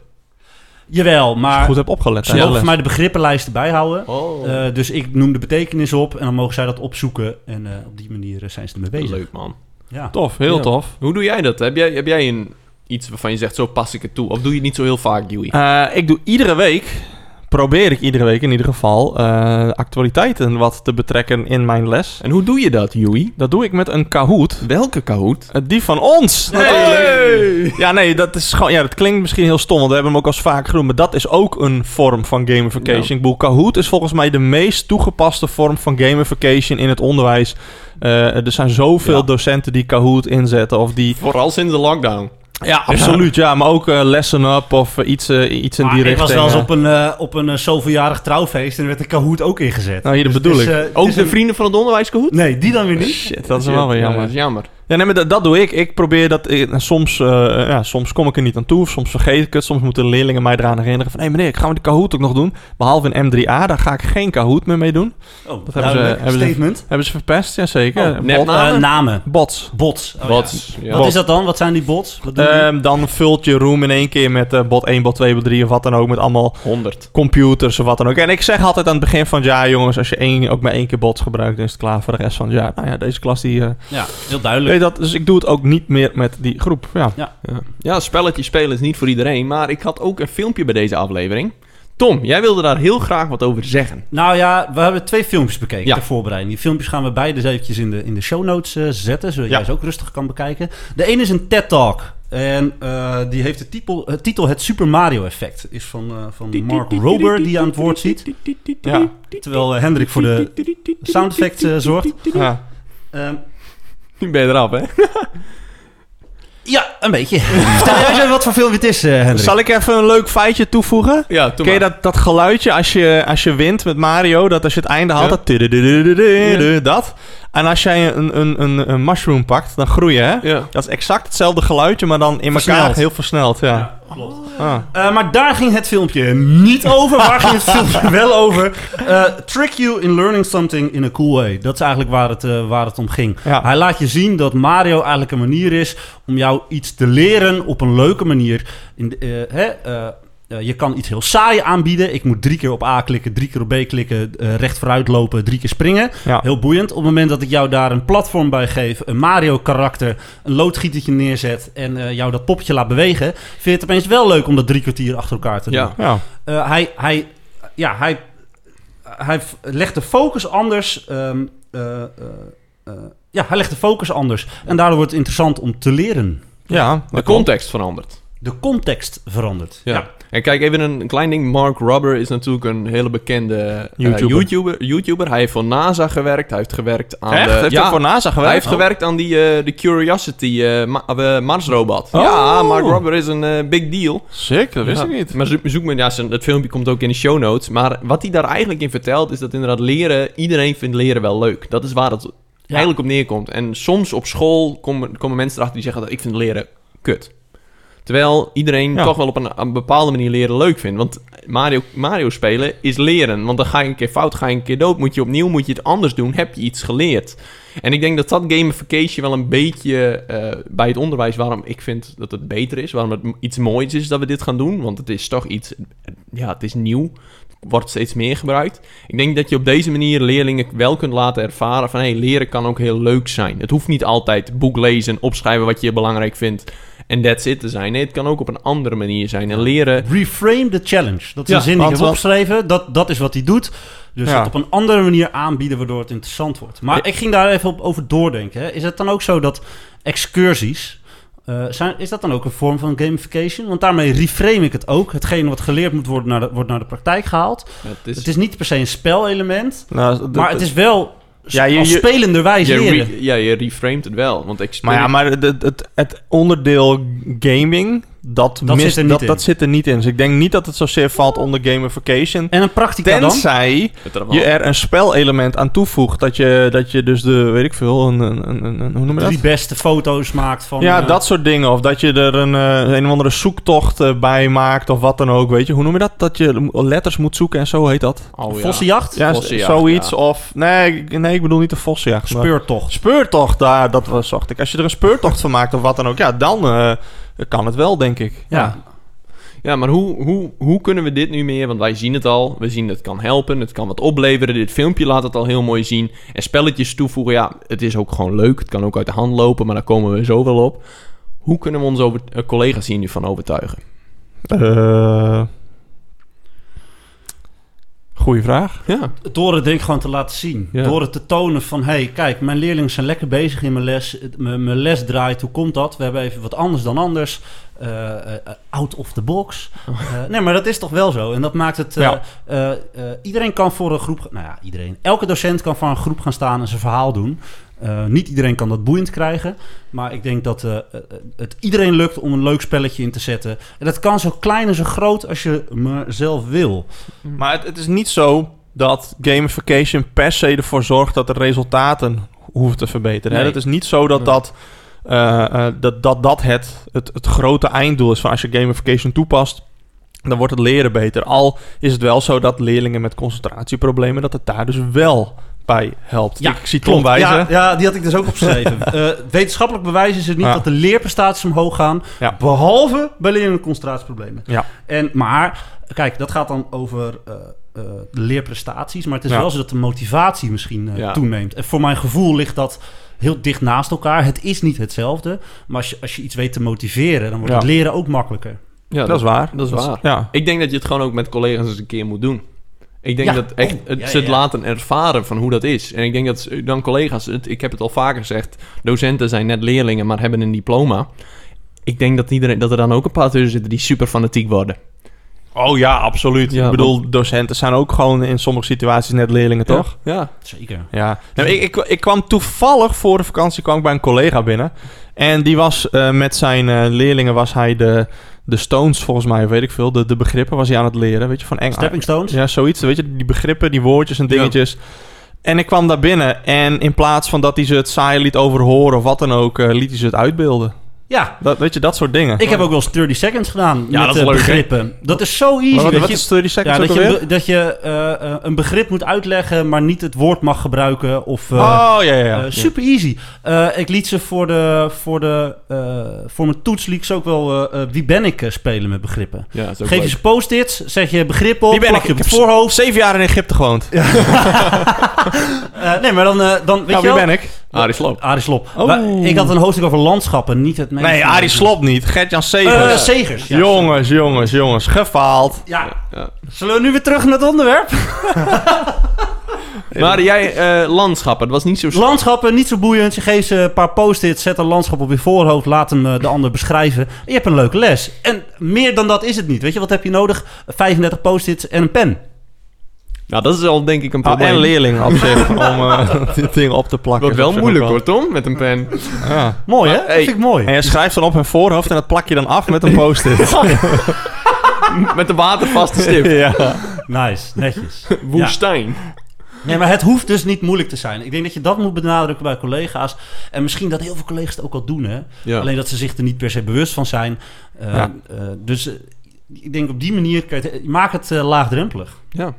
C: Jawel, maar
A: Goed heb opgelet.
C: ze
A: hè,
C: mogen
A: de
C: voor mij de begrippenlijsten bijhouden.
B: Oh,
C: Eh, dus ik noem de betekenis op en dan mogen zij dat opzoeken. En eh, op die manier eh, zijn ze ermee bezig.
B: leuk man.
C: Ja.
A: Tof, heel
B: Ja.
A: tof.
B: Hoe doe jij dat? Heb jij, heb jij een, iets waarvan je zegt, zo pas ik het toe? Of doe je het niet zo heel vaak, Dewey?
A: Eh, ik doe iedere week, probeer ik iedere week in ieder geval, eh, actualiteiten wat te betrekken in mijn les.
B: En hoe doe je dat, Joey?
A: Dat doe ik met een Kahoot.
B: Welke Kahoot?
A: Eh, Die van ons.
B: Hey!
A: Ja, nee, dat is gewoon. Ja, dat klinkt misschien heel stom, want we hebben hem ook al eens vaak genoemd. Maar dat is ook een vorm van gamification. Bedoel, Kahoot is volgens mij de meest toegepaste vorm van gamification in het onderwijs. Eh, er zijn zoveel
B: Ja.
A: docenten die Kahoot inzetten of die.
B: Vooral sinds de lockdown.
A: Ja, absoluut. Ja, maar ook eh, Lesson Up of eh, iets, eh, iets in
C: Maar
A: die
C: ik was
A: richting.
C: wel eens op een, op een zoveeljarig trouwfeest en er werd de Kahoot ook ingezet.
A: Nou, hier, dat
C: Dus
A: bedoel
C: is,
A: ik.
B: Ook de
C: een-
B: vrienden van het onderwijs Kahoot?
C: Nee, die dan weer niet.
A: Shit, dat is wel weer
B: Ja,
A: jammer.
B: jammer.
A: Ja, nee, maar dat, dat doe ik. Ik probeer dat... ik- en soms, eh, ja, soms kom ik er niet aan toe. of Soms vergeet ik het. Soms moeten de leerlingen mij eraan herinneren van... Hé meneer, gaan we de Kahoot ook nog doen? Behalve in M3A, daar ga ik geen Kahoot meer mee doen.
C: Oh,
A: Dat hebben ze- hebben ze-
C: Statement.
A: Hebben ze verpest? Jazeker.
C: Oh,
A: Bot-
B: nepnaam.
C: Eh, namen.
A: bots.
C: Bots. Oh,
B: Wat?
C: ja.
B: Ja.
C: Wat is dat dan? Wat zijn die bots? Wat doen die?
A: Ehm, dan vult je room in één keer met eh, bot 1, bot 2, bot 3 of wat dan ook. Met allemaal
B: 100.
A: computers of wat dan ook. En ik zeg altijd aan het begin van het jaar, jongens, als je één, ook maar één keer bots gebruikt, dan is het klaar voor de rest van het jaar. Nou ja, deze klas die... eh,
C: ja, heel duidelijk.
A: Weet dat, dus ik doe het ook niet meer met die groep. Ja.
B: Ja. ja, spelletjes spelen is niet voor iedereen. Maar ik had ook een filmpje bij deze aflevering. Tom, jij wilde daar heel graag wat over zeggen.
C: Nou ja, we hebben twee filmpjes bekeken
B: Ja.
C: ter voorbereiding. Die filmpjes gaan we beide eens eventjes in de, in de show notes eh, zetten, zodat
A: Ja.
C: jij ze ook rustig kan bekijken. De ene is een TED-talk. En eh, die heeft de titel, het titel Het Super Mario Effect. Is van, eh, van Mark Rober, die je aan het woord ziet.
A: Ja.
C: Terwijl eh, Hendrik voor de sound effect eh, zorgt.
A: Ja.
C: Ehm,
B: Nu ben je eraf, hè?
C: ja, een beetje. Vertel jij eens even wat voor film het is, eh, Hendrik.
A: Zal ik even een leuk feitje toevoegen?
B: Ja, toen
A: Ken je dat, dat geluidje als je, als je wint met Mario? Dat als je het einde haalt,
B: Ja.
A: dat... tudududududu, dat. En als jij een, een, een, een mushroom pakt, dan groei je, hè?
B: Ja.
A: Dat is exact hetzelfde geluidje, maar dan in elkaar
C: Versneld.
A: heel versneld, ja.
C: Klopt.
A: Ah.
C: Eh, maar daar ging het filmpje niet over. Waar ging het filmpje wel over? Eh, trick you in learning something in a cool way. Dat is eigenlijk waar het, eh, waar het om ging.
A: Ja.
C: Hij laat je zien dat Mario eigenlijk een manier is om jou iets te leren op een leuke manier. In de, eh, hè, eh, je kan iets heel saai aanbieden. Ik moet drie keer op A klikken, drie keer op B klikken, eh, recht vooruit lopen, drie keer springen.
A: Ja.
C: Heel boeiend. Op het moment dat ik jou daar een platform bij geef, een Mario-karakter, een loodgietertje neerzet en eh, jou dat poppetje laat bewegen, vind je het opeens wel leuk om dat drie kwartier achter elkaar te doen.
B: Ja.
A: Ja.
C: Eh, hij, hij, ja, hij, hij legt de focus anders. ehm, eh, eh, eh, ja, hij legt de focus anders. En daardoor wordt het interessant om te leren.
A: Ja,
B: De context verandert.
C: De context verandert.
B: Ja. En kijk, even een klein ding. Mark Rubber is natuurlijk een hele bekende eh,
A: YouTuber.
B: YouTuber. YouTuber. Hij heeft voor NASA gewerkt. Hij heeft gewerkt aan
A: Echt?
B: de...
A: Heeft
B: ja,
A: hij voor NASA gewerkt?
B: Hij heeft
A: Oh.
B: gewerkt aan die eh, de Curiosity eh, Ma- Marsrobot.
A: Oh.
B: Ja, Mark Rubber is een big deal.
A: Sick, dat wist
B: Ja,
A: ik niet.
B: Maar zoek, zoek me, ja, zijn- het filmpje komt ook in de show notes. Maar wat hij daar eigenlijk in vertelt, is dat inderdaad leren, iedereen vindt leren wel leuk. Dat is waar het eigenlijk op neerkomt. En soms op school komen, komen mensen erachter die zeggen dat ik vind leren kut. Terwijl iedereen
A: Ja.
B: toch wel op een, een bepaalde manier leren leuk vindt. Want Mario, Mario spelen is leren. Want dan ga je een keer fout, ga je een keer dood. Moet je opnieuw, moet je het anders doen. Heb je iets geleerd. En ik denk dat dat gamification wel een beetje eh, bij het onderwijs... waarom ik vind dat het beter is. Waarom het iets moois is dat we dit gaan doen. Want het is toch iets... Ja, het is nieuw. Wordt steeds meer gebruikt. Ik denk dat je op deze manier leerlingen wel kunt laten ervaren... van hey, leren kan ook heel leuk zijn. Het hoeft niet altijd boek lezen, opschrijven wat je belangrijk vindt... en that's it te zijn. Nee, het kan ook op een andere manier zijn. En leren...
C: Reframe the challenge. Dat is
A: Ja,
C: een zin die ik heb opgeschreven. Dat, dat is wat hij doet. Dus
A: Ja.
C: op een andere manier aanbieden waardoor het interessant wordt. Maar
B: Ja.
C: ik ging daar even op, over doordenken. Hè. Is het dan ook zo dat excursies... eh, zijn, is dat dan ook een vorm van gamification? Want daarmee reframe ik het ook. Hetgeen wat geleerd moet worden, naar de, wordt naar de praktijk gehaald.
B: Het is,
C: Het is niet per se een spelelement.
A: Nou,
C: Maar het is wel
A: Ja, je-
C: als spelenderwijs
B: je
C: leren.
B: re- ja, je reframed het wel. Want
A: Maar ja, maar het, het onderdeel gaming, dat,
C: Dat
A: mist,
C: zit er niet
A: dat,
C: in.
A: dat zit er niet in. Dus ik denk niet dat het zozeer valt onder gamification.
C: En een practica dan?
A: Tenzij je er een spelelement aan toevoegt. Dat je, dat je dus de, weet ik veel, een, een, een, een- hoe noem je dat?
C: Drie beste foto's maakt van...
A: ja,
C: eh,
A: dat soort dingen. Of dat je er een, eh, een of andere zoektocht eh, bij maakt of wat dan ook. Weet je, hoe noem je dat? Dat je letters moet zoeken en zo heet dat.
B: Oh, ja.
C: Vossenjacht?
A: Ja,
B: Vossenjacht,
A: zoiets.
B: ja.
A: Of, nee, ik- nee, ik bedoel niet de vossenjacht.
C: Speurtocht.
A: Speurtocht, daar, dat was, zocht ik. Als je er een speurtocht van maakt of wat dan ook, ja, dan eh, kan het wel, denk ik.
C: Ja.
B: Ja, maar hoe, hoe, hoe kunnen we dit nu meer? Want wij zien het al. We zien het kan helpen. Het kan wat opleveren. Dit filmpje laat het al heel mooi zien. En spelletjes toevoegen. Ja, het is ook gewoon leuk. Het kan ook uit de hand lopen. Maar daar komen we zo wel op. Hoe kunnen we onze over, eh, collega's hier nu van overtuigen?
A: Eh goeie vraag.
B: Ja.
C: Door het denk ik gewoon te laten zien.
B: Ja.
C: Door het te tonen van... hey, kijk, mijn leerlingen zijn lekker bezig in mijn les. Mijn mijn les draait, hoe komt dat? We hebben even wat anders dan anders. Eh, eh, out of the box. Eh, nee, maar dat is toch wel zo. En dat maakt het...
A: Ja.
C: iedereen kan voor een groep... Nou ja, iedereen. Elke docent kan voor een groep gaan staan en zijn verhaal doen. Eh, niet iedereen kan dat boeiend krijgen. Maar ik denk dat eh, eh, het iedereen lukt om een leuk spelletje in te zetten. En dat kan zo klein en zo groot als je maar zelf wil.
A: Maar het, het is niet zo dat gamification per se ervoor zorgt dat de resultaten, hoeven te verbeteren.
C: Nee.
A: Het is niet zo dat dat, eh, eh, dat, dat, dat het, het, het grote einddoel is van als je gamification toepast. Dan wordt het leren beter. Al is het wel zo dat leerlingen met concentratieproblemen, dat het daar dus wel bij helpt.
C: Ja,
A: ik zie Tom wijzen.
C: Ja, ja, die had ik dus ook opgeschreven. Eh, wetenschappelijk bewijs is het niet
A: Ja.
C: dat de leerprestaties omhoog gaan.
A: Ja.
C: Behalve bij leerlingen met concentratieproblemen.
A: Ja.
C: En, maar, kijk, dat gaat dan over eh, eh, de leerprestaties. Maar het is
A: Ja.
C: wel zo dat de motivatie misschien eh,
B: Ja.
C: toeneemt. En voor mijn gevoel ligt dat heel dicht naast elkaar. Het is niet hetzelfde. Maar als je, als je iets weet te motiveren, dan wordt
A: Ja.
C: het leren ook makkelijker.
B: Ja,
A: Dat is waar.
B: Dat is waar.
A: Ja.
B: Ik denk dat je het gewoon ook met collega's eens een keer moet doen. Ik denk
C: Ja.
B: dat echt
C: Oh,
B: het,
C: ja,
B: ze het
C: ja.
B: laten ervaren van hoe dat is. En ik denk dat ze- dan collega's, het, ik heb het al vaker gezegd, docenten zijn net leerlingen, maar hebben een diploma. Ik denk dat, iedereen, dat er dan ook een paar tussen zitten die super fanatiek worden.
A: Oh ja, absoluut.
B: Ja,
A: ik bedoel, docenten zijn ook gewoon in sommige situaties net leerlingen, toch?
B: Ja.
C: Zeker.
A: Ja. Nou, ik, ik, ik kwam toevallig voor de vakantie kwam ik bij een collega binnen. En die was eh, met zijn eh, leerlingen was hij de, de Stones, volgens mij, weet ik veel. De, de begrippen was hij aan het leren, weet je, van Engels.
C: Stepping stones?
A: Ja, zoiets. Weet je, die begrippen, die woordjes en dingetjes. En ik kwam daar binnen en in plaats van dat hij ze het saai liet overhoren of wat dan ook, eh, liet hij ze het uitbeelden.
C: Ja.
A: Dat, weet je, dat soort dingen.
C: Ik heb ook wel eens 30 seconds gedaan
B: Ja,
C: met
B: dat is
C: eh,
B: leuk,
C: begrippen. Dat is zo easy.
A: Maar wat,
C: weet
A: wat
C: je.
A: is 30 seconds
C: Ja, dat je, dat je eh, eh, een begrip moet uitleggen, maar niet het woord mag gebruiken. Of, eh,
A: oh, ja, ja, ja.
C: eh, super easy. Eh, ik liet ze voor, de, voor, de, eh, voor mijn toets liet ze ook wel eh, eh, Wie ben ik eh, spelen met begrippen.
B: Ja,
C: Geef je ze post-its, zet je begrip op,
A: Wie ben
C: plak
A: ik?
C: je op het voorhoofd.
A: zeven jaar in Egypte gewoond.
C: Eh, nee, maar dan, eh, dan weet
A: Nou,
C: je
A: wie
C: wel...
A: ben ik?
B: Arie Sloop.
C: Arie Slop.
A: Oh.
C: Ik had een hoofdstuk over landschappen, niet het meest...
A: Nee, Arie Slop niet. Gert-Jan Segers.
C: Eh, Segers. Ja,
A: jongens, jongens, jongens. Gefaald.
C: Ja,
B: Ja.
C: zullen we nu weer terug naar het onderwerp?
B: Maar jij, eh, landschappen, dat was niet zo...
C: Landschappen, niet zo boeiend. Je geeft ze een paar post-its, zet een landschap op je voorhoofd, laat hem eh, de ander beschrijven. En je hebt een leuke les. En meer dan dat is het niet. Weet je, wat heb je nodig? 35 post-its en een pen.
B: Nou, dat is al denk ik een
A: Oh,
B: probleem.
A: en leerlingen op zich om eh die dingen op te plakken.
B: Wordt wel moeilijk hoor, Tom, met een pen.
A: Ja.
C: Mooi, hè?
B: Maar,
C: Dat
B: hey.
C: vind ik mooi.
A: En je schrijft dan op hun voorhoofd en dat plak je dan af met een post-it.
B: met een watervaste stip.
A: ja.
C: Nice, netjes.
B: Woestijn.
C: Nee, maar het hoeft dus niet moeilijk te zijn. Ik denk dat je dat moet benadrukken bij collega's. En misschien dat heel veel collega's het ook al doen, hè?
B: Ja.
C: Alleen dat ze zich er niet per se bewust van zijn. Eh,
A: Ja.
C: eh, dus ik denk op die manier, kan je het, maak het laagdrempelig.
B: Ja.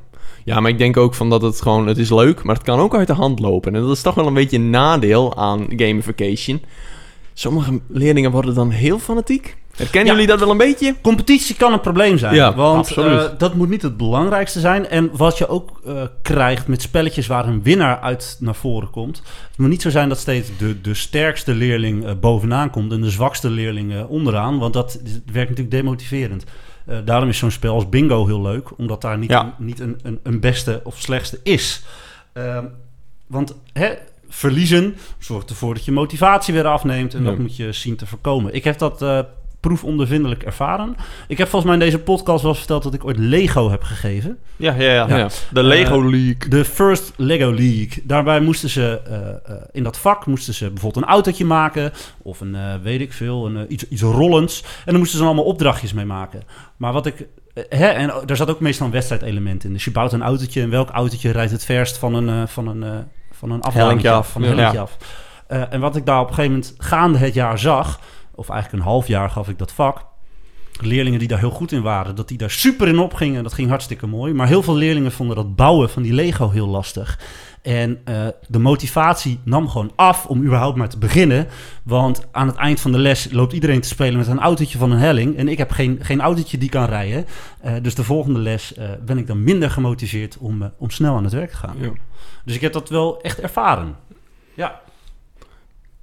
B: Ja, maar ik denk ook van dat het gewoon, het is leuk, maar het kan ook uit de hand lopen. En dat is toch wel een beetje een nadeel aan gamification. Sommige leerlingen worden dan heel fanatiek. Herkennen
C: Ja.
B: jullie dat wel een beetje?
C: Competitie kan een probleem zijn.
B: Ja,
C: want
A: absoluut.
C: eh, dat moet niet het belangrijkste zijn. En wat je ook eh, krijgt met spelletjes waar een winnaar uit naar voren komt. Het moet niet zo zijn dat steeds de, de sterkste leerling eh, bovenaan komt en de zwakste leerling onderaan. Want dat werkt natuurlijk demotiverend. Eh, daarom is zo'n spel als bingo heel leuk. Omdat daar niet,
A: Ja.
C: een, niet een, een, een beste of slechtste is. Ehm, want hè, verliezen zorgt ervoor dat je motivatie weer afneemt. En
B: Ja.
C: dat moet je zien te voorkomen. Ik heb dat eh proefondervindelijk ervaren. Ik heb volgens mij in deze podcast wel verteld dat ik ooit Lego heb gegeven.
A: Ja, ja, ja.
B: Ja.
A: De Lego League.
C: De First Lego League. Daarbij moesten ze eh, eh, in dat vak moesten ze bijvoorbeeld een autootje maken. Of een, eh, weet ik veel, een, eh, iets, iets rollends. En dan moesten ze allemaal opdrachtjes mee maken. Maar wat ik... eh, Hè, en daar zat ook meestal een wedstrijdelement in. Dus je bouwt een autootje en welk autootje rijdt het verst van een, eh, van een, eh van een
A: Hellingje af.
C: Van een
A: Ja.
C: af. Eh, en wat ik daar op een gegeven moment gaande het jaar zag... of eigenlijk een half jaar gaf ik dat vak... leerlingen die daar heel goed in waren... dat die daar super in opgingen. Dat ging hartstikke mooi. Maar heel veel leerlingen vonden dat bouwen van die Lego heel lastig. En eh, de motivatie nam gewoon af om überhaupt maar te beginnen. Want aan het eind van de les loopt iedereen te spelen met een autootje van een helling. En ik heb geen, geen autootje die kan rijden. Eh, dus de volgende les eh, ben ik dan minder gemotiveerd om, om snel aan het werk te gaan.
B: Ja,
C: Dus ik heb dat wel echt ervaren. Ja.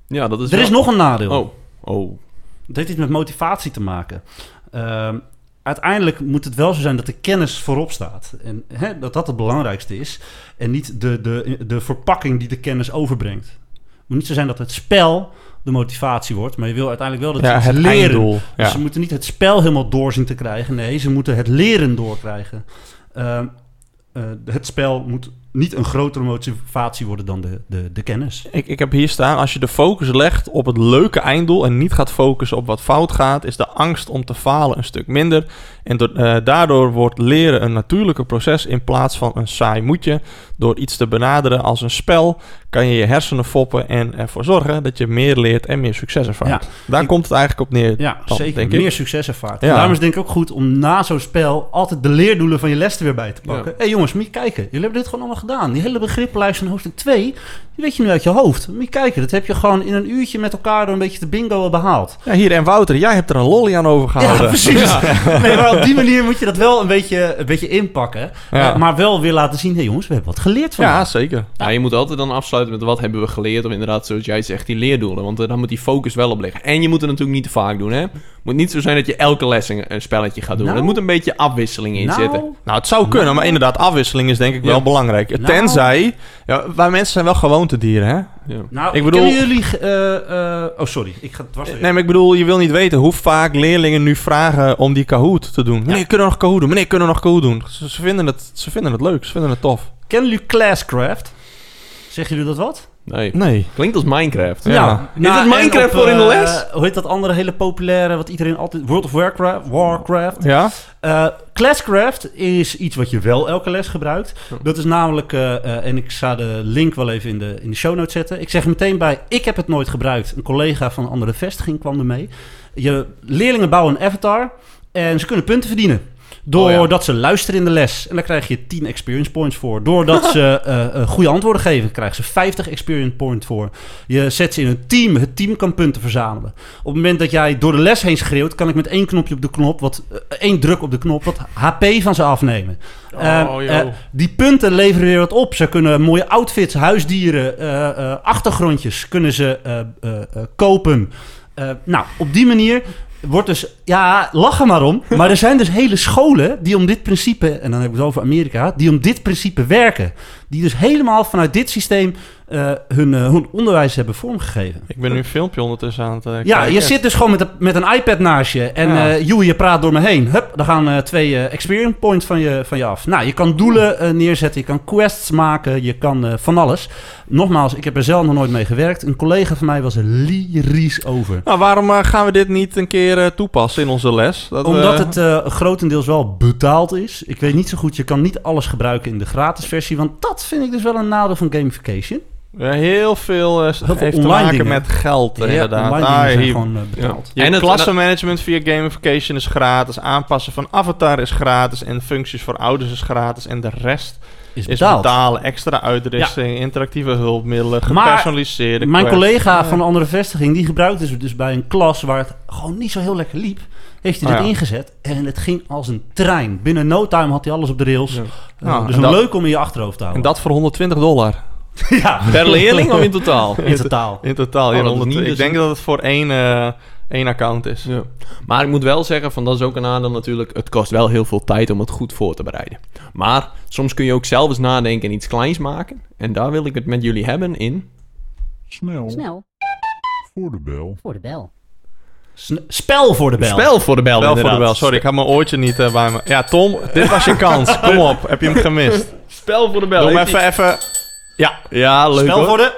B: ja dat is
C: Er is nog een nadeel.
B: Oh, oh.
C: Het heeft iets met motivatie te maken. Ehm, uiteindelijk moet het wel zo zijn dat de kennis voorop staat. En hè, dat dat het belangrijkste is. En niet de, de, de verpakking die de kennis overbrengt. Het moet niet zo zijn dat het spel de motivatie wordt. Maar je wil uiteindelijk wel dat
A: Ja,
C: ze
A: het
C: leren.
A: einddoel.
C: Dus ze moeten niet het spel helemaal doorzien te krijgen. Nee, ze moeten het leren doorkrijgen. Ehm, eh, het spel moet niet een grotere motivatie worden dan de, de, de kennis.
A: Ik, ik heb hier staan, als je de focus legt op het leuke einddoel en niet gaat focussen op wat fout gaat, is de angst om te falen een stuk minder. En door- eh, daardoor wordt leren een natuurlijke proces in plaats van een saai moetje. Door iets te benaderen als een spel kan je je hersenen foppen en ervoor zorgen dat je meer leert en meer succes ervaart.
C: Ja.
A: Daar
C: Ik-
A: komt het eigenlijk op neer.
C: Ja,
A: dan,
C: zeker.
A: denk ik.
C: Meer succes ervaart.
A: Ja.
C: Daarom is het denk ik ook goed om na zo'n spel altijd de leerdoelen van je les er weer bij te pakken. Hé hey jongens, moet je kijken. Jullie hebben dit gewoon allemaal gedaan. Die hele begrippenlijst van hoofdstuk 2, die weet je nu uit je hoofd. Moet je kijken. Dat heb je gewoon in een uurtje met elkaar door een beetje te bingo behaald.
A: Ja, hier en Wouter, jij hebt er een lolly aan overgehouden.
C: Ja, precies. Nee, maar op die manier moet je dat wel een beetje, een beetje inpakken.
A: Ja.
C: Eh, maar wel weer laten zien, hé hey jongens, we hebben wat geleerd van.
A: Ja, zeker.
B: Ja, je moet altijd dan afsluiten met wat hebben we geleerd. Of inderdaad, zoals jij zegt, die leerdoelen. Want eh, dan moet die focus wel op liggen. En je moet het natuurlijk niet te vaak doen, hè. Het moet niet zo zijn dat je elke les een, een spelletje gaat doen.
C: Nou.
B: er moet een beetje afwisseling in
C: Nou,
B: zitten.
A: Nou, het zou kunnen, maar inderdaad, afwisseling is denk ik
B: Ja.
A: wel belangrijk.
C: Nou.
A: Tenzij, ja, wij mensen zijn wel gewoontedieren, hè?
B: Ja.
C: Nou,
A: Ik bedoel-
C: kennen jullie... eh, eh, oh, sorry. Ik ga het dwars
A: Nee, maar ik bedoel, je wil niet weten hoe vaak leerlingen nu vragen om die Kahoot te doen. Meneer, kunnen we nog Kahoot doen? Meneer, kunnen we nog Kahoot doen? Ze, ze vinden het, ze vinden het leuk, ze vinden het tof.
C: Kennen jullie Classcraft? Zeggen jullie dat wat?
B: Nee.
A: Nee.
B: Klinkt als Minecraft.
A: Ja.
B: Is het
C: en
B: Minecraft
C: op,
B: voor in de
C: eh,
B: les?
C: hoe heet dat andere hele populaire, wat iedereen altijd... World of Warcraft? Warcraft.
A: Ja?
C: Eh, Classcraft is iets wat je wel elke les gebruikt. Dat is namelijk, eh, eh, en ik ga de link wel even in de, in de show notes zetten. Ik zeg er meteen bij, ik heb het nooit gebruikt. Een collega van een andere vestiging kwam er mee. Je leerlingen bouwen een avatar en ze kunnen punten verdienen. Doordat ze luisteren in de les. En daar krijg je 10 experience points voor. Doordat ze eh, eh, goede antwoorden geven, krijgen ze 50 experience points voor. Je zet ze in een team. Het team kan punten verzamelen. Op het moment dat jij door de les heen schreeuwt, kan ik met één knopje op de knop, wat, eh, één druk op de knop, wat HP van ze afnemen.
A: Oh,
C: die punten leveren weer wat op. Ze kunnen mooie outfits, huisdieren, achtergrondjes kunnen ze kopen. Nou, op die manier wordt dus... Ja, lach er maar om. Maar er zijn dus hele scholen die om dit principe... En dan heb ik het over Amerika. Die om dit principe werken. Die dus helemaal vanuit dit systeem eh, hun, eh, hun onderwijs hebben vormgegeven.
A: Ik ben nu een filmpje ondertussen aan het eh,
C: Ja, je zit dus gewoon met, een- met een iPad naast je. En
A: Ja.
C: Joey, je praat door me heen. Hup, dan gaan twee experience points van je, van je af. Nou, je kan doelen neerzetten. Je kan quests maken. Je kan van alles. Nogmaals, ik heb er zelf nog nooit mee gewerkt. Een collega van mij was er lyrisch over.
A: Nou, waarom gaan we dit niet een keer toepassen in onze les? Dat
C: Omdat het grotendeels wel betaald is. Ik weet niet zo goed, je kan niet alles gebruiken in de gratis versie. Want dat vind ik dus wel een nadeel van gamification.
A: Ja, heel veel eh,
C: veel
A: heeft te
C: online
A: maken
C: dingen.
A: met geld,
C: Ja,
A: inderdaad.
C: online
A: Ah, hier-
C: gewoon eh, betaald.
A: Je
B: En het-
A: klassenmanagement via gamification is gratis. Aanpassen van avatar is gratis. En functies voor ouders is gratis. En de rest
C: Is
A: is
C: betaald.
A: betalen. Extra uitrusting, interactieve hulpmiddelen,
C: Maar
A: gepersonaliseerde
C: Mijn
A: quests.
C: collega
A: Ja.
C: van een andere vestiging, die gebruikte dus, dus bij een klas waar het gewoon niet zo heel lekker liep. Heeft hij
A: Oh,
C: dit
A: ja.
C: ingezet en het ging als een trein. Binnen no time had hij alles op de rails.
B: Ja.
C: Eh,
A: Nou,
C: dus
A: en
C: een
A: dat-
C: leuk om in je achterhoofd te
A: En
C: houden.
A: dat voor 120 dollar.
C: ja,
B: Per leerling of in totaal?
C: in totaal.
A: In totaal.
B: Oh,
A: ja,
B: dat is
A: 100
B: niet
A: ik
B: dus
A: denk
B: een-
A: dat het voor één, eh, één account is.
B: Ja. Maar ik moet wel zeggen, van dat is ook een nadeel natuurlijk. Het kost wel heel veel tijd om het goed voor te bereiden. Maar soms kun je ook zelf eens nadenken en iets kleins maken. En daar wil ik het met jullie hebben in.
E: Snel,
D: Snel
E: voor de bel.
D: voor de bel.
C: Spel voor de bel.
B: Spel voor de bel,
A: Wel voor de bel. Sorry, ik had mijn oortje niet eh, bij me. Ja, Tom, dit was je kans. Kom op, heb je hem gemist?
B: Spel voor de bel.
A: Doe hem even, even... Ja,
B: Ja, leuk
C: Spel
B: hoor.
C: voor de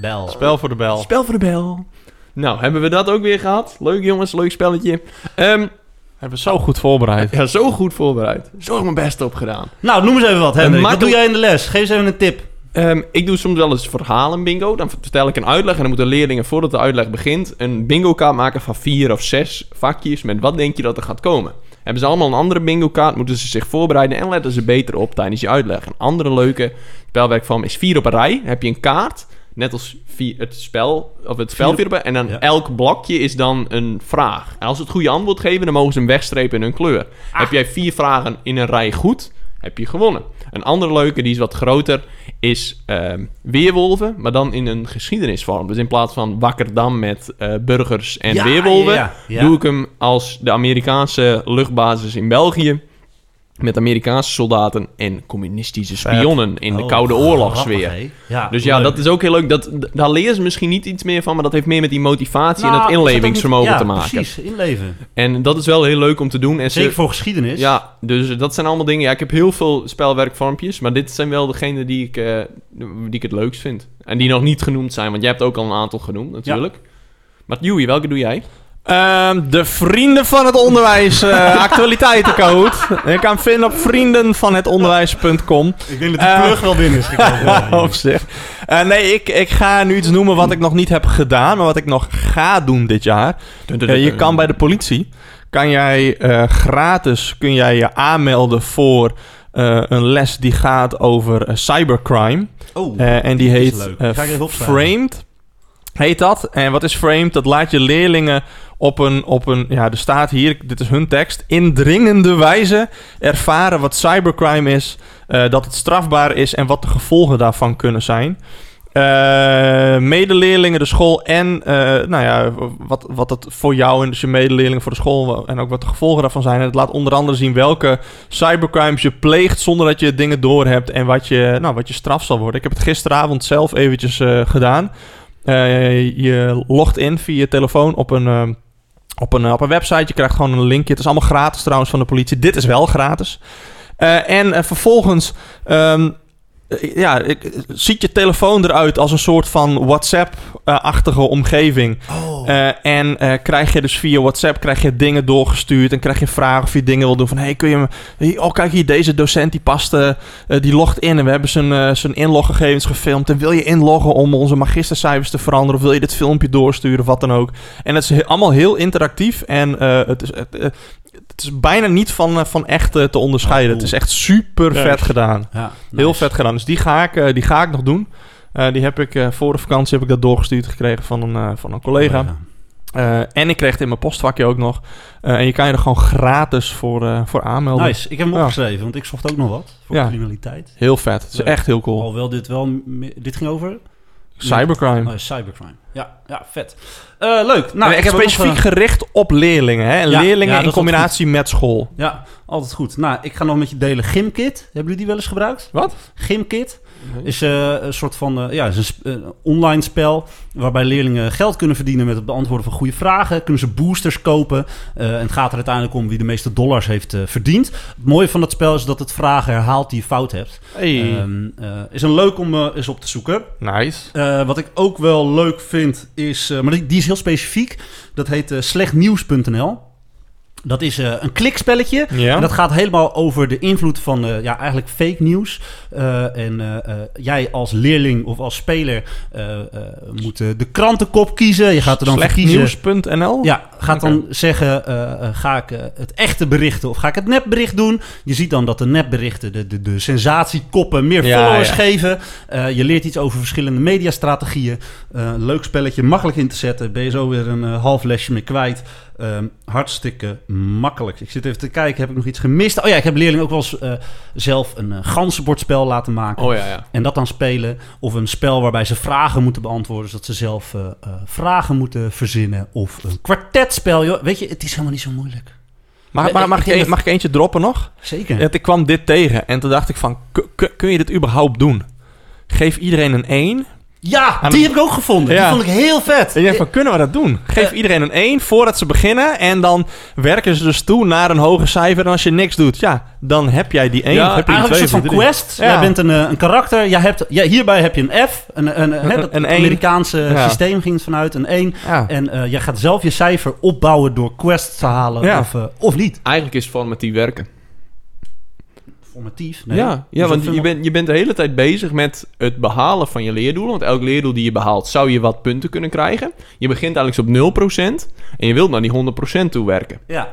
C: bel.
A: spel voor de bel.
B: Spel voor de bel. Nou, hebben we dat ook weer gehad? Leuk jongens, leuk spelletje. Ehm,
A: Hebben we zo goed voorbereid.
B: ja, zo goed voorbereid. Zo mijn best op gedaan.
C: Nou, noem eens even wat, Hendrik. Wat doe jij in de les? Geef eens even een tip.
B: Ehm, ik doe soms wel eens verhalen bingo. Dan vertel ik een uitleg en dan moeten leerlingen voordat de uitleg begint een bingo kaart maken van vier of zes vakjes met wat denk je dat er gaat komen. Hebben ze allemaal een andere bingo kaart, moeten ze zich voorbereiden en letten ze beter op tijdens je uitleg. Een andere leuke spelwerkvorm is vier op een rij. Dan heb je een kaart, net als vier, het spel, of het spel
C: Vier-
B: vier op een En dan
C: Ja.
B: elk blokje is dan een vraag. En als ze het goede antwoord geven, dan mogen ze hem wegstrepen in hun kleur. Heb jij vier vragen in een rij goed, heb je gewonnen. Een andere leuke, die is wat groter, is ehm, weerwolven, maar dan in een geschiedenisvorm. Dus in plaats van Wakkerdam met eh, burgers en
C: Ja,
B: weerwolven,
C: ja, ja.
B: doe ik hem als de Amerikaanse luchtbasis in België. Met Amerikaanse soldaten en communistische spionnen in de
C: Oh,
B: Koude Oorlogsfeer.
C: hè? Ja,
B: Dus ja,
C: leuk.
B: dat is ook heel leuk. Dat, daar leren ze misschien niet iets meer van, maar dat heeft meer met die motivatie en
C: Nou,
B: het inlevingsvermogen
C: niet-
B: te
C: ja,
B: maken.
C: precies, inleven.
B: En dat is wel heel leuk om te doen. En ze-
C: Zeker voor geschiedenis.
B: ja, dus dat zijn allemaal dingen. Ja, ik heb heel veel spelwerkvormpjes, maar dit zijn wel degene die ik, eh, die ik het leukst vind. En die nog niet genoemd zijn, want jij hebt ook al een aantal genoemd natuurlijk. Maar Joey, welke doe jij?
A: Ehm, de Vrienden van het Onderwijs eh, actualiteitencode. Je kan hem vinden op vriendenvanhetonderwijs.com.
C: Ik denk dat
A: Eh,
C: plug wel binnen is gekomen.
A: op zich. Eh, nee, ik, ik ga nu iets noemen wat ik nog niet heb gedaan, maar wat ik nog ga doen dit jaar. Eh, je kan bij de politie, kan jij eh, gratis kun jij je aanmelden voor eh, een les die gaat over eh, cybercrime.
C: Oh,
A: Eh, en die
C: is
A: heet eh,
C: ik.
A: Framed. Heet dat. En wat is Framed? Dat laat je leerlingen op een, op een... Ja, er staat hier, dit is hun tekst. Indringende wijze ervaren wat cybercrime is. eh, dat het strafbaar is en wat de gevolgen daarvan kunnen zijn. Eh, medeleerlingen, de school en eh, nou ja, wat, wat het voor jou en dus je medeleerlingen voor de school en ook wat de gevolgen daarvan zijn. En het laat onder andere zien welke cybercrimes je pleegt zonder dat je dingen doorhebt en wat je, nou, wat je straf zal worden. Ik heb het gisteravond zelf eventjes gedaan. Eh, je logt in via je telefoon op een, eh, op, een, op een website. Je krijgt gewoon een linkje. Het is allemaal gratis trouwens van de politie. Dit is wel gratis. Eh, en eh, vervolgens ehm, eh, ja, ik, ziet je telefoon eruit als een soort van WhatsApp-achtige omgeving.
C: Oh.
A: Eh, en eh, krijg je dus via WhatsApp krijg je dingen doorgestuurd en krijg je vragen of je dingen wil doen van hey kun je me oh kijk hier deze docent die past eh, eh, die logt in en we hebben zijn, eh, zijn inloggegevens gefilmd en wil je inloggen om onze magistercijfers te veranderen of wil je dit filmpje doorsturen of wat dan ook en het is he- allemaal heel interactief en eh, het, is, het, is bijna niet van, eh, van echt eh, te onderscheiden.
C: Oh, cool.
A: Het is echt super vet gedaan.
C: Ja,
A: Heel vet gedaan. Dus die ga ik, eh, die ga ik nog doen. Die heb ik eh, voor de vakantie heb ik dat doorgestuurd gekregen van een, van een collega. En ik kreeg het in mijn postvakje ook nog. En je kan je er gewoon gratis voor, voor aanmelden.
C: Nice. Ik heb hem
A: Ja.
C: opgeschreven, want ik zocht ook nog wat voor
A: Ja.
C: criminaliteit. Heel
A: vet. Het is
C: Leuk.
A: echt heel cool.
C: Alhoewel dit wel... Dit ging over...
A: Cybercrime.
C: Oh, cybercrime. Ja, ja vet. Eh, leuk. Nou, ik heb
A: specifiek
C: nog, eh,
A: gericht op leerlingen. Hè?
C: Ja,
A: leerlingen
C: ja,
A: in combinatie met school.
C: Ja, altijd goed. Nou, ik ga nog met je delen Gymkit. Hebben jullie die wel eens gebruikt?
A: Wat?
C: Gymkit is eh, een soort van eh, ja, is een online spel waarbij leerlingen geld kunnen verdienen met het beantwoorden van goede vragen. Kunnen ze boosters kopen. Eh, en het gaat er uiteindelijk om wie de meeste dollars heeft verdiend. Het mooie van het spel is dat het vragen herhaalt die je fout hebt.
A: Hey.
C: Ehm, eh, is een leuk om eens op te zoeken.
A: nice.
C: Wat ik ook wel leuk vind is, maar die, die is heel specifiek. Dat heet slechtnieuws.nl. Dat is eh, een klikspelletje.
A: Ja.
C: En dat gaat helemaal over de invloed van eh, ja, eigenlijk fake nieuws. Eh, en jij als leerling of als speler moet de krantenkop kiezen. Je gaat er dan voor kiezen.
A: Slechtnieuws.nl?
C: Ja, gaat dan zeggen, eh, eh, ga ik eh, het echte berichten of ga ik het nepbericht doen? Je ziet dan dat de nepberichten de, de, de sensatiekoppen meer
A: Ja,
C: followers
A: ja.
C: geven. Je leert iets over verschillende mediastrategieën. Leuk spelletje, makkelijk in te zetten. Ben je zo weer een half lesje mee kwijt. Ehm, hartstikke makkelijk. Ik zit even te kijken, heb ik nog iets gemist? Oh ja, ik heb leerlingen ook wel eens zelf een uh, ganzenbordspel laten maken.
B: Oh ja, ja.
C: En dat dan spelen. Of een spel waarbij ze vragen moeten beantwoorden. Zodat ze zelf vragen moeten verzinnen. Of een kwartetspel. Joh. Weet je, het is helemaal niet zo moeilijk.
A: Mag,
C: Ik-
A: mag,
C: ik
A: mag ik eentje droppen nog?
C: Zeker.
A: Ja, ik kwam dit tegen en toen dacht ik van, ku- ku- kun je dit überhaupt doen? Geef iedereen een 1.
C: Ja,
A: Aan
C: die heb ik ook gevonden.
A: Ja.
C: Die vond ik heel vet.
A: En je denkt van, kunnen we dat doen? Geef
C: Eh.
A: iedereen een 1 voordat ze beginnen en dan werken ze dus toe naar een hoger cijfer. En als je niks doet, ja, dan heb jij die 1.
B: Ja,
A: heb je die
C: Eigenlijk een soort van
A: 2 of
C: quest.
A: Ja.
C: Jij bent een, eh, een karakter. Jij hebt, ja, hierbij heb je een F. Een, een, een,
A: één.
C: Amerikaanse
A: Ja.
C: systeem ging het vanuit. Een 1.
A: Ja.
C: En eh, jij gaat zelf je cijfer opbouwen door quests te halen.
A: Ja.
C: Of, of niet.
B: Eigenlijk is het formatief werken.
C: Formatief. Nee.
B: Ja, ja
C: Hoezo
B: want je bent, je bent de hele tijd bezig met het behalen van je leerdoelen. Want elk leerdoel die je behaalt, zou je wat punten kunnen krijgen. Je begint eigenlijk op 0% en je wilt naar die 100% toe werken.
C: Ja.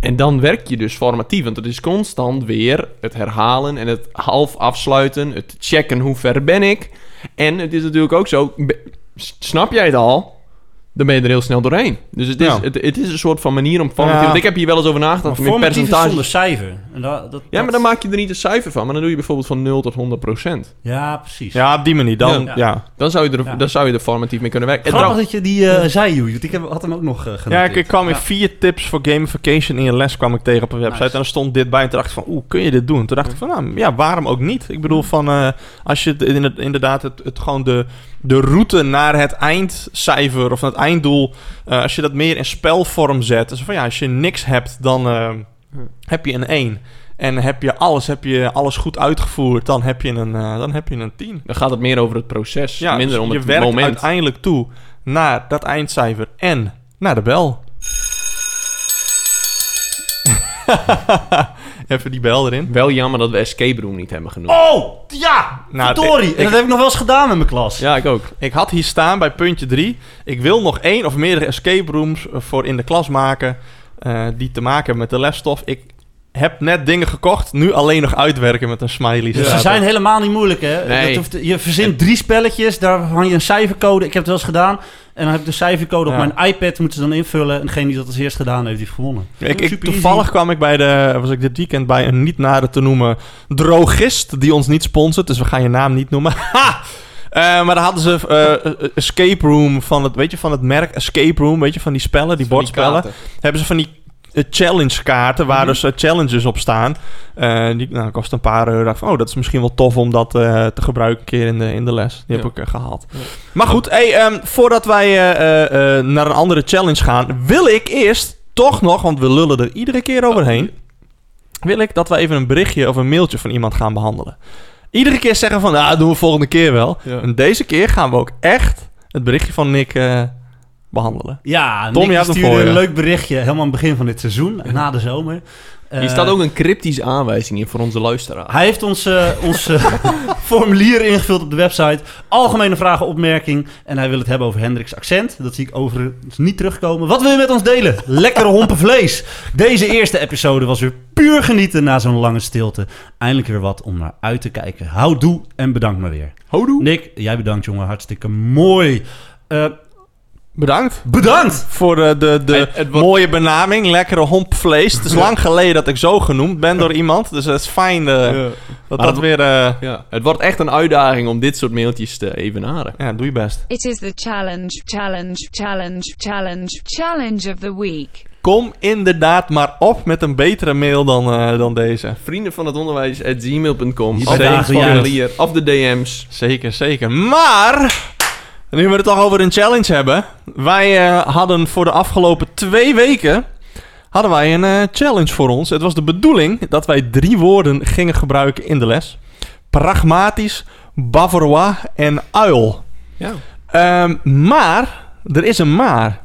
B: En dan werk je dus formatief, want het is constant weer het herhalen en het half afsluiten, het checken hoe ver ben ik. En het is natuurlijk ook zo, snap jij het al? Dan ben je er heel snel doorheen. Dus het is,
A: Ja.
B: het, het is een soort van manier om formatief...
A: Ja.
B: Want ik heb hier wel eens over
C: Maar
B: nagedacht
C: is
B: percentage...
C: zonder cijfer. En dat, dat,
B: Ja, maar dan maak je er niet een cijfer van. Maar dan doe je bijvoorbeeld van 0 tot 100 procent.
C: Ja, precies.
A: Ja, op die manier. Dan,
C: Ja.
A: ja.
B: Dan zou je er,
C: Ja.
B: dan zou je er formatief mee kunnen werken. En
C: Grappig dat je die eh, zei. Want ik heb, had hem ook nog uh,
A: Ja, ik, ik kwam in vier tips voor gamification in je les kwam ik tegen op een website.
C: Nice.
A: En er stond dit bij en toen dacht ik van, oeh, kun je dit doen? Toen dacht ik van, nou, ja, waarom ook niet? Ik bedoel van, eh, als je het in- inderdaad het, het gewoon de, de route naar het eindcijfer of naar het einddoel, uh, eh, als je dat meer in spelvorm zet. Dus van ja, als je niks hebt, dan eh, heb je een 1. En heb je alles, heb je alles goed uitgevoerd, dan heb je een, eh, dan heb je een 10.
B: Dan gaat het meer over het proces,
A: ja, dus
B: minder
A: om
B: het moment.
A: Je uiteindelijk toe naar dat eindcijfer en naar de bel. Even die bel erin.
B: Wel jammer dat we escape room niet hebben genoemd.
C: Oh, ja!
A: Nou,
C: en dat heb ik nog wel eens gedaan met mijn klas.
B: Ja, ik ook.
A: Ik had hier staan bij puntje 3. Ik wil nog één of meerdere escape rooms eh, voor in de klas maken. eh, die te maken hebben met de lesstof. Ik heb net dingen gekocht. Nu alleen nog uitwerken met een smiley.
C: Dus ze zijn helemaal niet moeilijk, hè?
B: Nee.
C: Dat hoeft- je verzint drie spelletjes, daar hang je een cijfercode. Ik heb het wel eens gedaan. En dan heb ik de cijfercode
A: Ja.
C: op mijn iPad, moeten ze dan invullen. En degene die dat als eerst gedaan heeft, die heeft gewonnen.
A: Ik, ik,
C: Super
A: toevallig
C: easy.
A: kwam ik bij de, was ik dit weekend bij een niet nader te noemen drogist die ons niet sponsort. Dus we gaan je naam niet noemen. Ha! Eh, maar daar hadden ze eh, Escape Room van het, weet je, van het merk Escape Room, weet je, van die spellen, die bordspellen. hebben ze van die eh, challenge kaarten waar
C: Mhm.
A: dus eh, challenges op staan. Eh, die nou, kost een paar euro. Dacht van, oh, dat is misschien wel tof om dat eh, te gebruiken een keer in de, in de les. Die
B: Ja.
A: heb ik eh, gehaald. Maar goed, hey, ehm, voordat wij eh, eh, eh, naar een andere challenge gaan, wil ik eerst toch nog, want we lullen er iedere keer overheen, wil ik dat we even een berichtje of een mailtje van iemand gaan behandelen. Iedere keer zeggen van, nou, doen we volgende keer wel.
B: Ja.
A: En deze keer gaan we ook echt het berichtje van Nick eh, behandelen.
C: Ja,
A: Tom,
C: Nick stuurde een leuk berichtje helemaal aan het begin van dit seizoen, na de zomer.
B: Hier
C: Eh,
B: staat ook een cryptische aanwijzing in voor onze luisteraar.
C: Hij heeft ons, eh, ons eh, formulier ingevuld op de website. Algemene vragen, opmerking. En hij wil het hebben over Hendrik's accent. Dat zie ik overigens niet terugkomen. Wat wil je met ons delen? Lekkere hompen vlees. Deze eerste episode was weer puur genieten na zo'n lange stilte. Eindelijk weer wat om naar uit te kijken. Houdoe en bedankt maar weer.
B: Houdoe.
C: Nick, jij bedankt jongen. Hartstikke mooi. Eh,
A: Bedankt.
C: bedankt!
A: Voor de, de, de
B: wordt-
A: mooie benaming. Lekkere hompvlees. Het is lang geleden dat ik zo genoemd ben door iemand. Dus het is fijn eh,
B: Ja.
A: dat
B: Maar
A: dat weer... eh,
B: Ja, het wordt echt een uitdaging om dit soort mailtjes te evenaren.
A: ja, doe je best.
D: It is the challenge, challenge, challenge, challenge, challenge of the week.
A: Kom inderdaad maar op met een betere mail dan, eh, dan deze.
B: Vrienden van het onderwijs at gmail.com. De of de DM's.
A: Zeker, zeker. Maar... Nu we het toch over een challenge hebben. Wij eh, hadden voor de afgelopen twee weken... hadden wij een eh, challenge voor ons. Het was de bedoeling dat wij drie woorden gingen gebruiken in de les. Pragmatisch, bavarois en uil.
B: Ja.
A: Ehm, maar, er is een maar.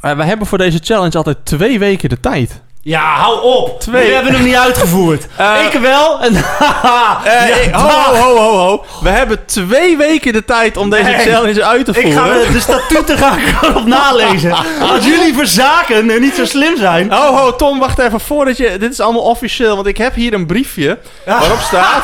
A: Eh, we hebben voor deze challenge altijd twee weken de tijd.
C: Ja, hou op!
A: Twee.
C: We hebben hem niet uitgevoerd.
A: Eh,
C: ik wel. En Ja,
A: ik- ho, ho, ho, ho, ho. We hebben twee weken de tijd om deze
C: Nee.
A: challenge uit te
C: Ik
A: voeren.
C: ga de, de statuten ga ik erop nalezen. Als jullie verzaken en niet zo slim zijn.
A: Ho, ho, Tom, wacht even. Voordat je... Dit is allemaal officieel, want ik heb hier een briefje waarop staat...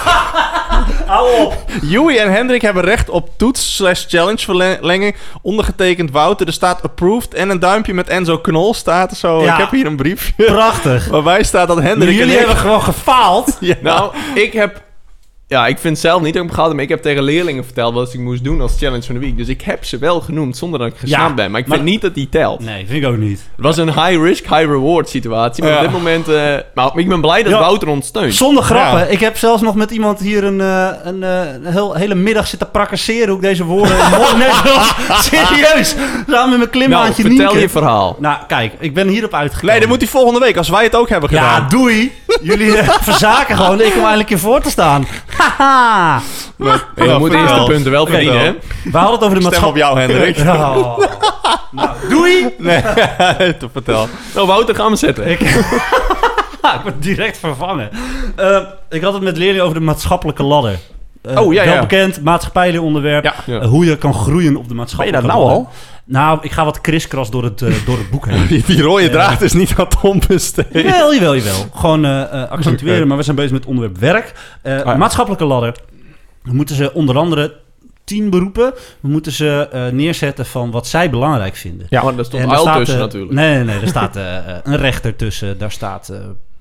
C: Hou op.
A: Joey en Hendrik hebben recht op toets slash challenge verlenging. Ondergetekend Wouter. Er staat approved en een duimpje met Enzo Knol staat er zo.
C: Ja.
A: Ik heb hier een briefje
C: Prachtig.
A: Waarbij staat dat
C: Maar
A: Hendrik
C: jullie
A: en ik...
C: hebben gewoon gefaald.
A: Ja.
B: Nou, ik heb... Ja, ik vind zelf niet dat ik hem gehad heb, maar ik heb tegen leerlingen verteld wat ik moest doen als challenge van de week. Dus ik heb ze wel genoemd zonder dat ik gesnapt
C: Ja,
B: ben. Maar ik
C: maar-
B: vind niet dat die telt.
C: Nee, vind ik ook niet.
B: Het was een high-risk, high-reward situatie. Maar
A: Ja.
B: op dit moment... eh, maar ik ben blij dat
C: Ja.
B: Wouter ons steunt.
C: Zonder grappen.
A: Ja.
C: Ik heb zelfs nog met iemand hier een, eh, een, eh, een heel, hele middag zitten prakkaseren. Hoe ik deze woorden mooi net Serieus. Samen met mijn
B: Nou,
C: klimmaatje
B: vertel
C: Nienke.
B: je verhaal.
C: Nou, kijk. Ik ben hierop uitgekomen.
A: Nee, dat moet hij volgende week, als wij het ook hebben
C: Ja,
A: gedaan.
C: doei. Jullie verzaken gewoon. Ik kom eindelijk hier voor te staan. Haha.
A: Maar-
B: Je moet eerst de punten wel verdienen, hè?
C: We hadden het over de
A: Stem
C: maatschappij.
A: op jou, Hendrik.
C: Oh. Nou, doei.
A: Nee, te vertel.
B: Nou, Wouter, ga hem zetten.
C: Ik, ik word direct vervangen. Eh, ik had het met leerlingen over de maatschappelijke ladder. Eh,
A: Oh, ja,
C: wel
A: ja.
C: bekend, maatschappelijk onderwerp.
A: Ja.
B: Ja.
C: Eh, hoe je kan groeien op de
A: Ben je
C: maatschappelijke
A: dat nou
C: ladder.
A: al?
C: Nou, ik ga wat kriskras door het, eh, door het boek heen.
A: Die, die rode draad is niet aan Tom besteed.
C: Jawel, jawel, jawel. Gewoon eh, eh, accentueren, maar we zijn bezig met het onderwerp werk. Eh,
A: ja.
C: Maatschappelijke ladder. We moeten ze onder andere tien beroepen. We moeten ze eh, neerzetten van wat zij belangrijk vinden.
A: Ja.
B: Maar daar stond uil
C: staat,
B: tussen
C: eh,
B: natuurlijk.
C: Nee, nee, nee. Er staat eh, eh, een rechter tussen. Daar staat...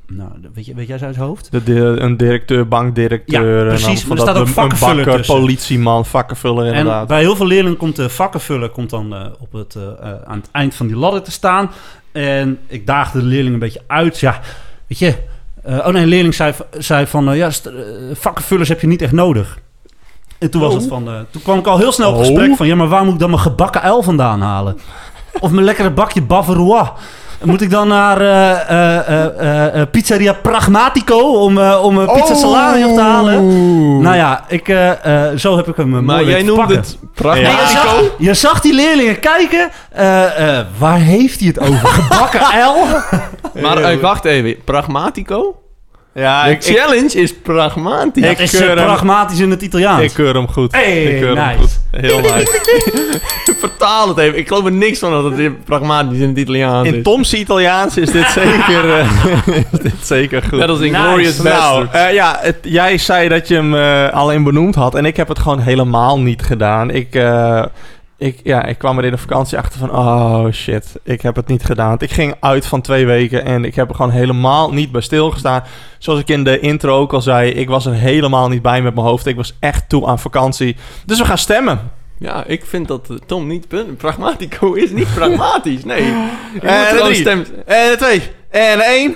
C: nou, weet, je, weet jij zo uit het hoofd?
A: De, de- een directeur, bankdirecteur.
C: Ja,
A: en
C: precies, maar
A: van
C: er staat
A: dat-
C: ook
A: een-
C: vakkenvuller
A: Een bakker, politieman, vakkenvuller inderdaad.
C: En bij heel veel leerlingen komt de vakkenvuller komt dan eh, op het, eh, eh, aan het eind van die ladder te staan. En ik daagde de leerling een beetje uit. Ja, weet je... oh nee, een leerling zei, zei van... eh, ja, vakkenvullers heb je niet echt nodig. En toen was
A: Oh.
C: het van... eh, toen kwam ik al heel snel op
A: Oh.
C: gesprek van... Ja, maar waar moet ik dan mijn gebakken uil vandaan halen? Of mijn lekkere bakje bavarois? Moet ik dan naar eh, eh, eh, Pizzeria Pragmatico om, om een pizza salami op te halen? Nou ja, ik, eh, eh, zo heb ik hem
B: Maar jij
C: pakken.
B: het
C: Nee, je, zag,
B: pragmatico.
C: je zag die leerlingen kijken. eh, eh, waar heeft hij het over? Gebakken L?
B: Maar wacht even, pragmatico?
A: Ja,
B: De
A: ik, ik,
B: challenge is pragmatisch.
C: Het is
A: keur
C: eh,
A: hem.
C: pragmatisch in het Italiaans.
A: ik keur hem goed.
C: Hey,
A: ik keur hem goed. Heel nice.
B: Vertaal het even. Ik geloof er niks van dat het pragmatisch in het Italiaans
A: In
B: is.
A: Tom's Italiaans is dit zeker, eh, is dit zeker goed.
B: Net als in
C: Nice.
B: Glorious
A: Nou, eh, ja, het- jij zei dat je hem eh, alleen benoemd had. En ik heb het gewoon helemaal niet gedaan. Ik, eh, ik, ja, ik kwam er in de vakantie achter van... Oh shit, ik heb het niet gedaan. Ik ging uit van twee weken en ik heb er gewoon helemaal niet bij stilgestaan. Zoals ik in de intro ook al zei... Ik was er helemaal niet bij met mijn hoofd. Ik was echt toe aan vakantie. Dus we gaan stemmen.
B: Ja, ik vind dat eh, Tom niet... Pragmatico is niet pragmatisch, nee.
A: En
B: gewoon
A: drie.
B: stem...
A: En een twee. En één.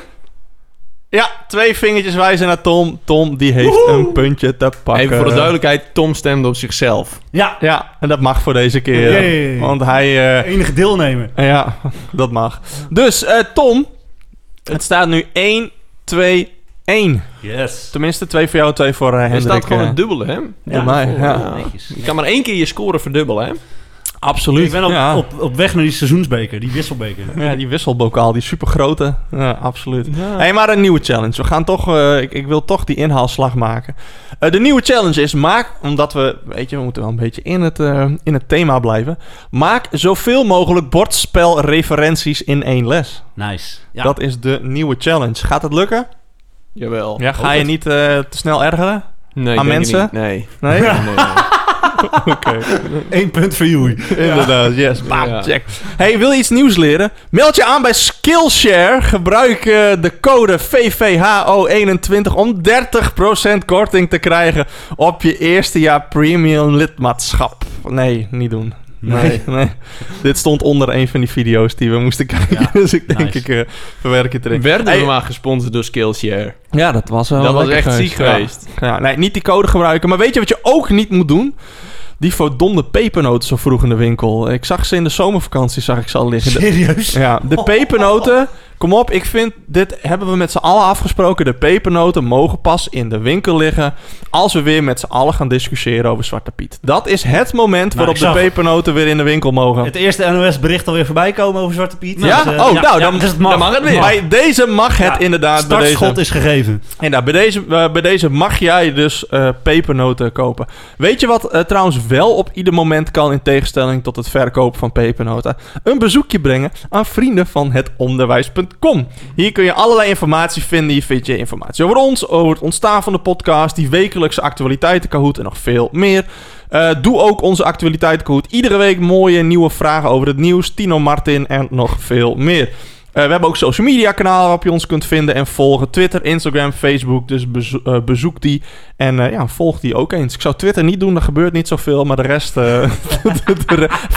A: Ja, twee vingertjes wijzen naar Tom. Tom, die heeft een puntje te pakken.
B: Even voor de duidelijkheid, Tom stemde op zichzelf.
C: Ja,
A: Ja, en dat mag voor deze keer. Want hij... eh,
C: enige deelnemer.
A: ja, dat mag. Dus, eh, Tom. Het staat nu 1, 2, 1.
C: Yes.
A: Tenminste, twee voor jou, twee voor uh,
B: Er
A: Hendrik.
B: staat gewoon het dubbele, hè?
A: Voor mij, ja.
C: Netjes.
B: Je kan maar één keer je score verdubbelen, hè?
A: Absoluut.
C: Ik ben op,
A: ja.
C: op, op weg naar die seizoensbeker, die wisselbeker.
A: Ja, die wisselbokaal, die supergrote. Ja, absoluut.
B: Ja.
A: Hey, maar een nieuwe challenge. We gaan toch, eh, ik, ik wil toch die inhaalslag maken. Eh, de nieuwe challenge is: maak, omdat we, weet je, we moeten wel een beetje in het, eh, in het thema blijven. Maak zoveel mogelijk bordspelreferenties in één les.
C: Nice. Ja.
A: Dat is de nieuwe challenge. Gaat het lukken?
B: Jawel.
A: Ja, ga je niet eh, te snel ergeren?
B: nee,
A: aan mensen?
B: niet. Nee.
A: Nee?
B: nee, nee.
A: Oké.
C: Eén punt voor jullie.
A: Inderdaad, yes. Bam,
B: Ja.
A: check. Hey, wil je iets nieuws leren? Meld je aan bij Skillshare. Gebruik eh, de code VVHO21 om 30% korting te krijgen op je eerste jaar premium lidmaatschap. Nee, niet doen. Nee, nee. Dit stond onder een van die video's die we moesten kijken.
C: Ja,
A: dus ik denk,
C: nice.
A: ik eh, verwerk het erin.
B: Werden
A: Hey,
B: we maar gesponsord door Skillshare.
A: Ja, dat was wel
B: Dat was echt ziek geweest.
A: Ja, nee, niet die code gebruiken. Maar weet je wat je ook niet moet doen? Die verdomde pepernoten zo vroeg in de winkel. Ik zag ze in de zomervakantie, zag ik ze al liggen. De-
C: Serieus?
A: ja, de pepernoten. Kom op, ik vind, dit hebben we met z'n allen afgesproken. De pepernoten mogen pas in de winkel liggen als we weer met z'n allen gaan discussiëren over Zwarte Piet. Dat is het moment waarop
C: Nou, ik
A: de pepernoten weer in de winkel mogen.
C: Het eerste NOS-bericht alweer voorbij komen over Zwarte Piet.
A: Ja?
C: Dus, eh,
A: Oh, nou, dan-
C: dus het mag.
B: dan mag het weer.
A: Bij deze mag het inderdaad.
C: Startschot is gegeven.
A: En nou, bij, deze, eh, bij deze mag jij dus eh, pepernoten kopen. Weet je wat trouwens wel op ieder moment kan in tegenstelling tot het verkopen van pepernoten? Een bezoekje brengen aan vrienden van het onderwijs.com. Hier kun je allerlei informatie vinden. Hier vind je informatie over ons, over het ontstaan van de podcast, die wekelijkse actualiteiten Kahoot en nog veel meer. Eh, doe ook onze actualiteiten Kahoot. Iedere week mooie nieuwe vragen over het nieuws, Tino Martin en nog veel meer. Eh, we hebben ook social media kanalen waarop je ons kunt vinden en volgen. Twitter, Instagram, Facebook. Dus bezo- eh, bezoek die. En eh, ja, volg die ook eens. Ik zou Twitter niet doen, er gebeurt niet zoveel. Maar de rest...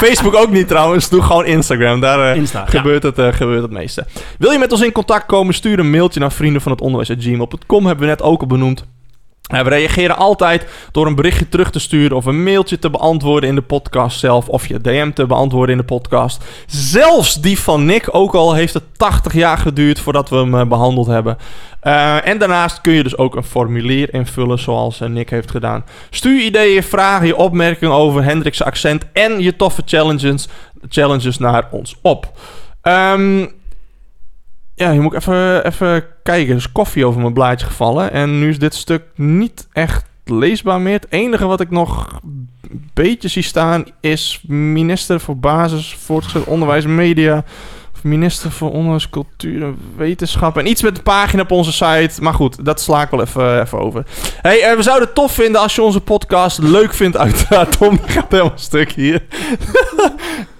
A: Facebook ook niet trouwens. Doe gewoon Instagram. Daar
C: ja.
A: gebeurt, het, gebeurt het meeste. Wil je met ons in contact komen? Stuur een mailtje naar vrienden van het onderwijs.gmail.com. Hebben we net ook al benoemd. We reageren altijd door een berichtje terug te sturen of een mailtje te beantwoorden in de podcast zelf of je DM te beantwoorden in de podcast. Zelfs die van Nick, ook al heeft het 80 jaar geduurd voordat we hem eh, behandeld hebben. Eh, en daarnaast kun je dus ook een formulier invullen zoals eh, Nick heeft gedaan. Stuur ideeën, vragen, je opmerkingen over Hendrik's accent en je toffe challenges, challenges naar ons op. Ehm ja, je moet even, even kijken. Er is koffie over mijn blaadje gevallen. En nu is dit stuk niet echt leesbaar meer. Het enige wat ik nog een beetje zie staan is minister voor basis, voortgezet onderwijs, media. Minister voor onderwijs, cultuur en wetenschap. En iets met de pagina op onze site. Maar goed, dat sla ik wel even, even over. Hey, eh, we zouden het tof vinden als je onze podcast leuk vindt. Uiteraard, Tom gaat helemaal stuk hier.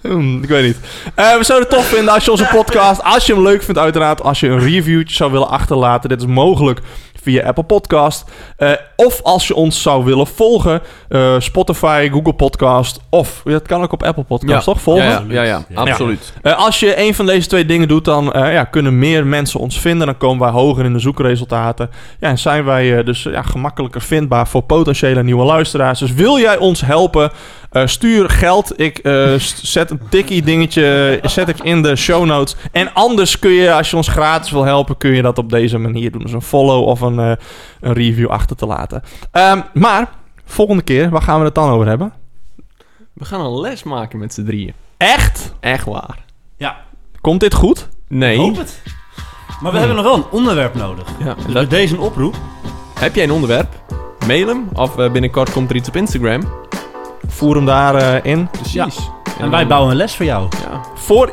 A: Hmm, ik weet niet. Eh, we zouden het tof vinden als je onze podcast, als je hem leuk vindt uiteraard, als je een reviewtje zou willen achterlaten. Dit is mogelijk via Apple Podcast. Eh, of als je ons zou willen volgen, eh, Spotify, Google Podcast. Of, dat kan ook op Apple Podcast, toch? Volgen.
B: Ja, ja, ja, absoluut.
A: Eh, als je een van deze twee dingen doet, dan ja, kunnen meer mensen ons vinden. Dan komen wij hoger in de zoekresultaten. Ja, en zijn wij dus ja, gemakkelijker vindbaar voor potentiële nieuwe luisteraars. Dus wil jij ons helpen? Eh, stuur geld. Ik eh, zet een tikkie dingetje zet ik in de show notes. En anders kun je, als je ons gratis wil helpen, kun je dat op deze manier doen. Dus een follow of een, eh, een review achter te laten. Ehm, maar, volgende keer, waar gaan we het dan over hebben?
B: We gaan een les maken met z'n drieën.
A: Echt?
B: Echt waar.
C: Ja,
A: Komt dit goed?
B: Nee.
C: hoop het. Maar we hebben nog wel een onderwerp nodig.
B: Ja,
C: Dus
B: dat-
C: deze een oproep.
B: Heb jij een onderwerp? Mail hem. Of eh, binnenkort komt er iets op Instagram.
A: Voer hem daarin in.
B: Precies.
C: En wij bouwen een les voor jou.
B: Ja.
A: Voor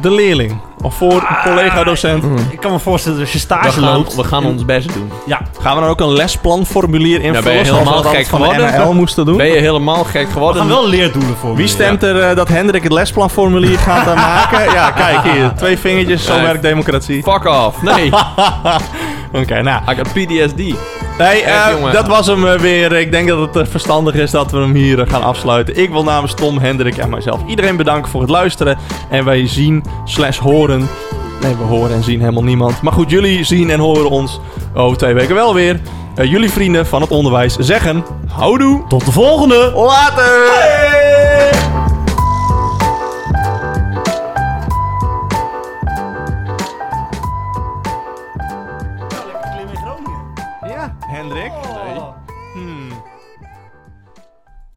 A: de leerling. Of voor een collega-docent.
C: Ik kan me voorstellen dat als je
B: We
C: stage
B: gaan,
C: loopt...
B: we gaan ons best doen.
C: Ja,
A: Gaan we dan ook een lesplanformulier invullen?
B: ben je
A: we
B: helemaal gek geworden?
A: NHL moesten doen?
B: Ben je helemaal gek
C: we
B: geworden?
C: gaan wel leerdoelen voor
A: Wie stemt er eh, dat Hendrik het lesplanformulier gaat eh, maken? Ja, kijk hier. Twee vingertjes, zo
B: Nee.
A: werkt democratie.
B: Fuck off. Nee.
A: Oké, nou.
B: I got PTSD.
A: Hey, eh,
B: jongen.
A: dat was hem eh, weer. Ik denk dat het eh, verstandig is dat we hem hier gaan afsluiten. Ik wil namens Tom, Hendrik en mijzelf iedereen bedanken voor het luisteren. En wij zien slash horen... Nee, we horen en zien helemaal niemand. Maar goed, jullie zien en horen ons over twee weken wel weer. Jullie vrienden van het onderwijs zeggen... Houdoe!
C: Tot de volgende!
A: Later!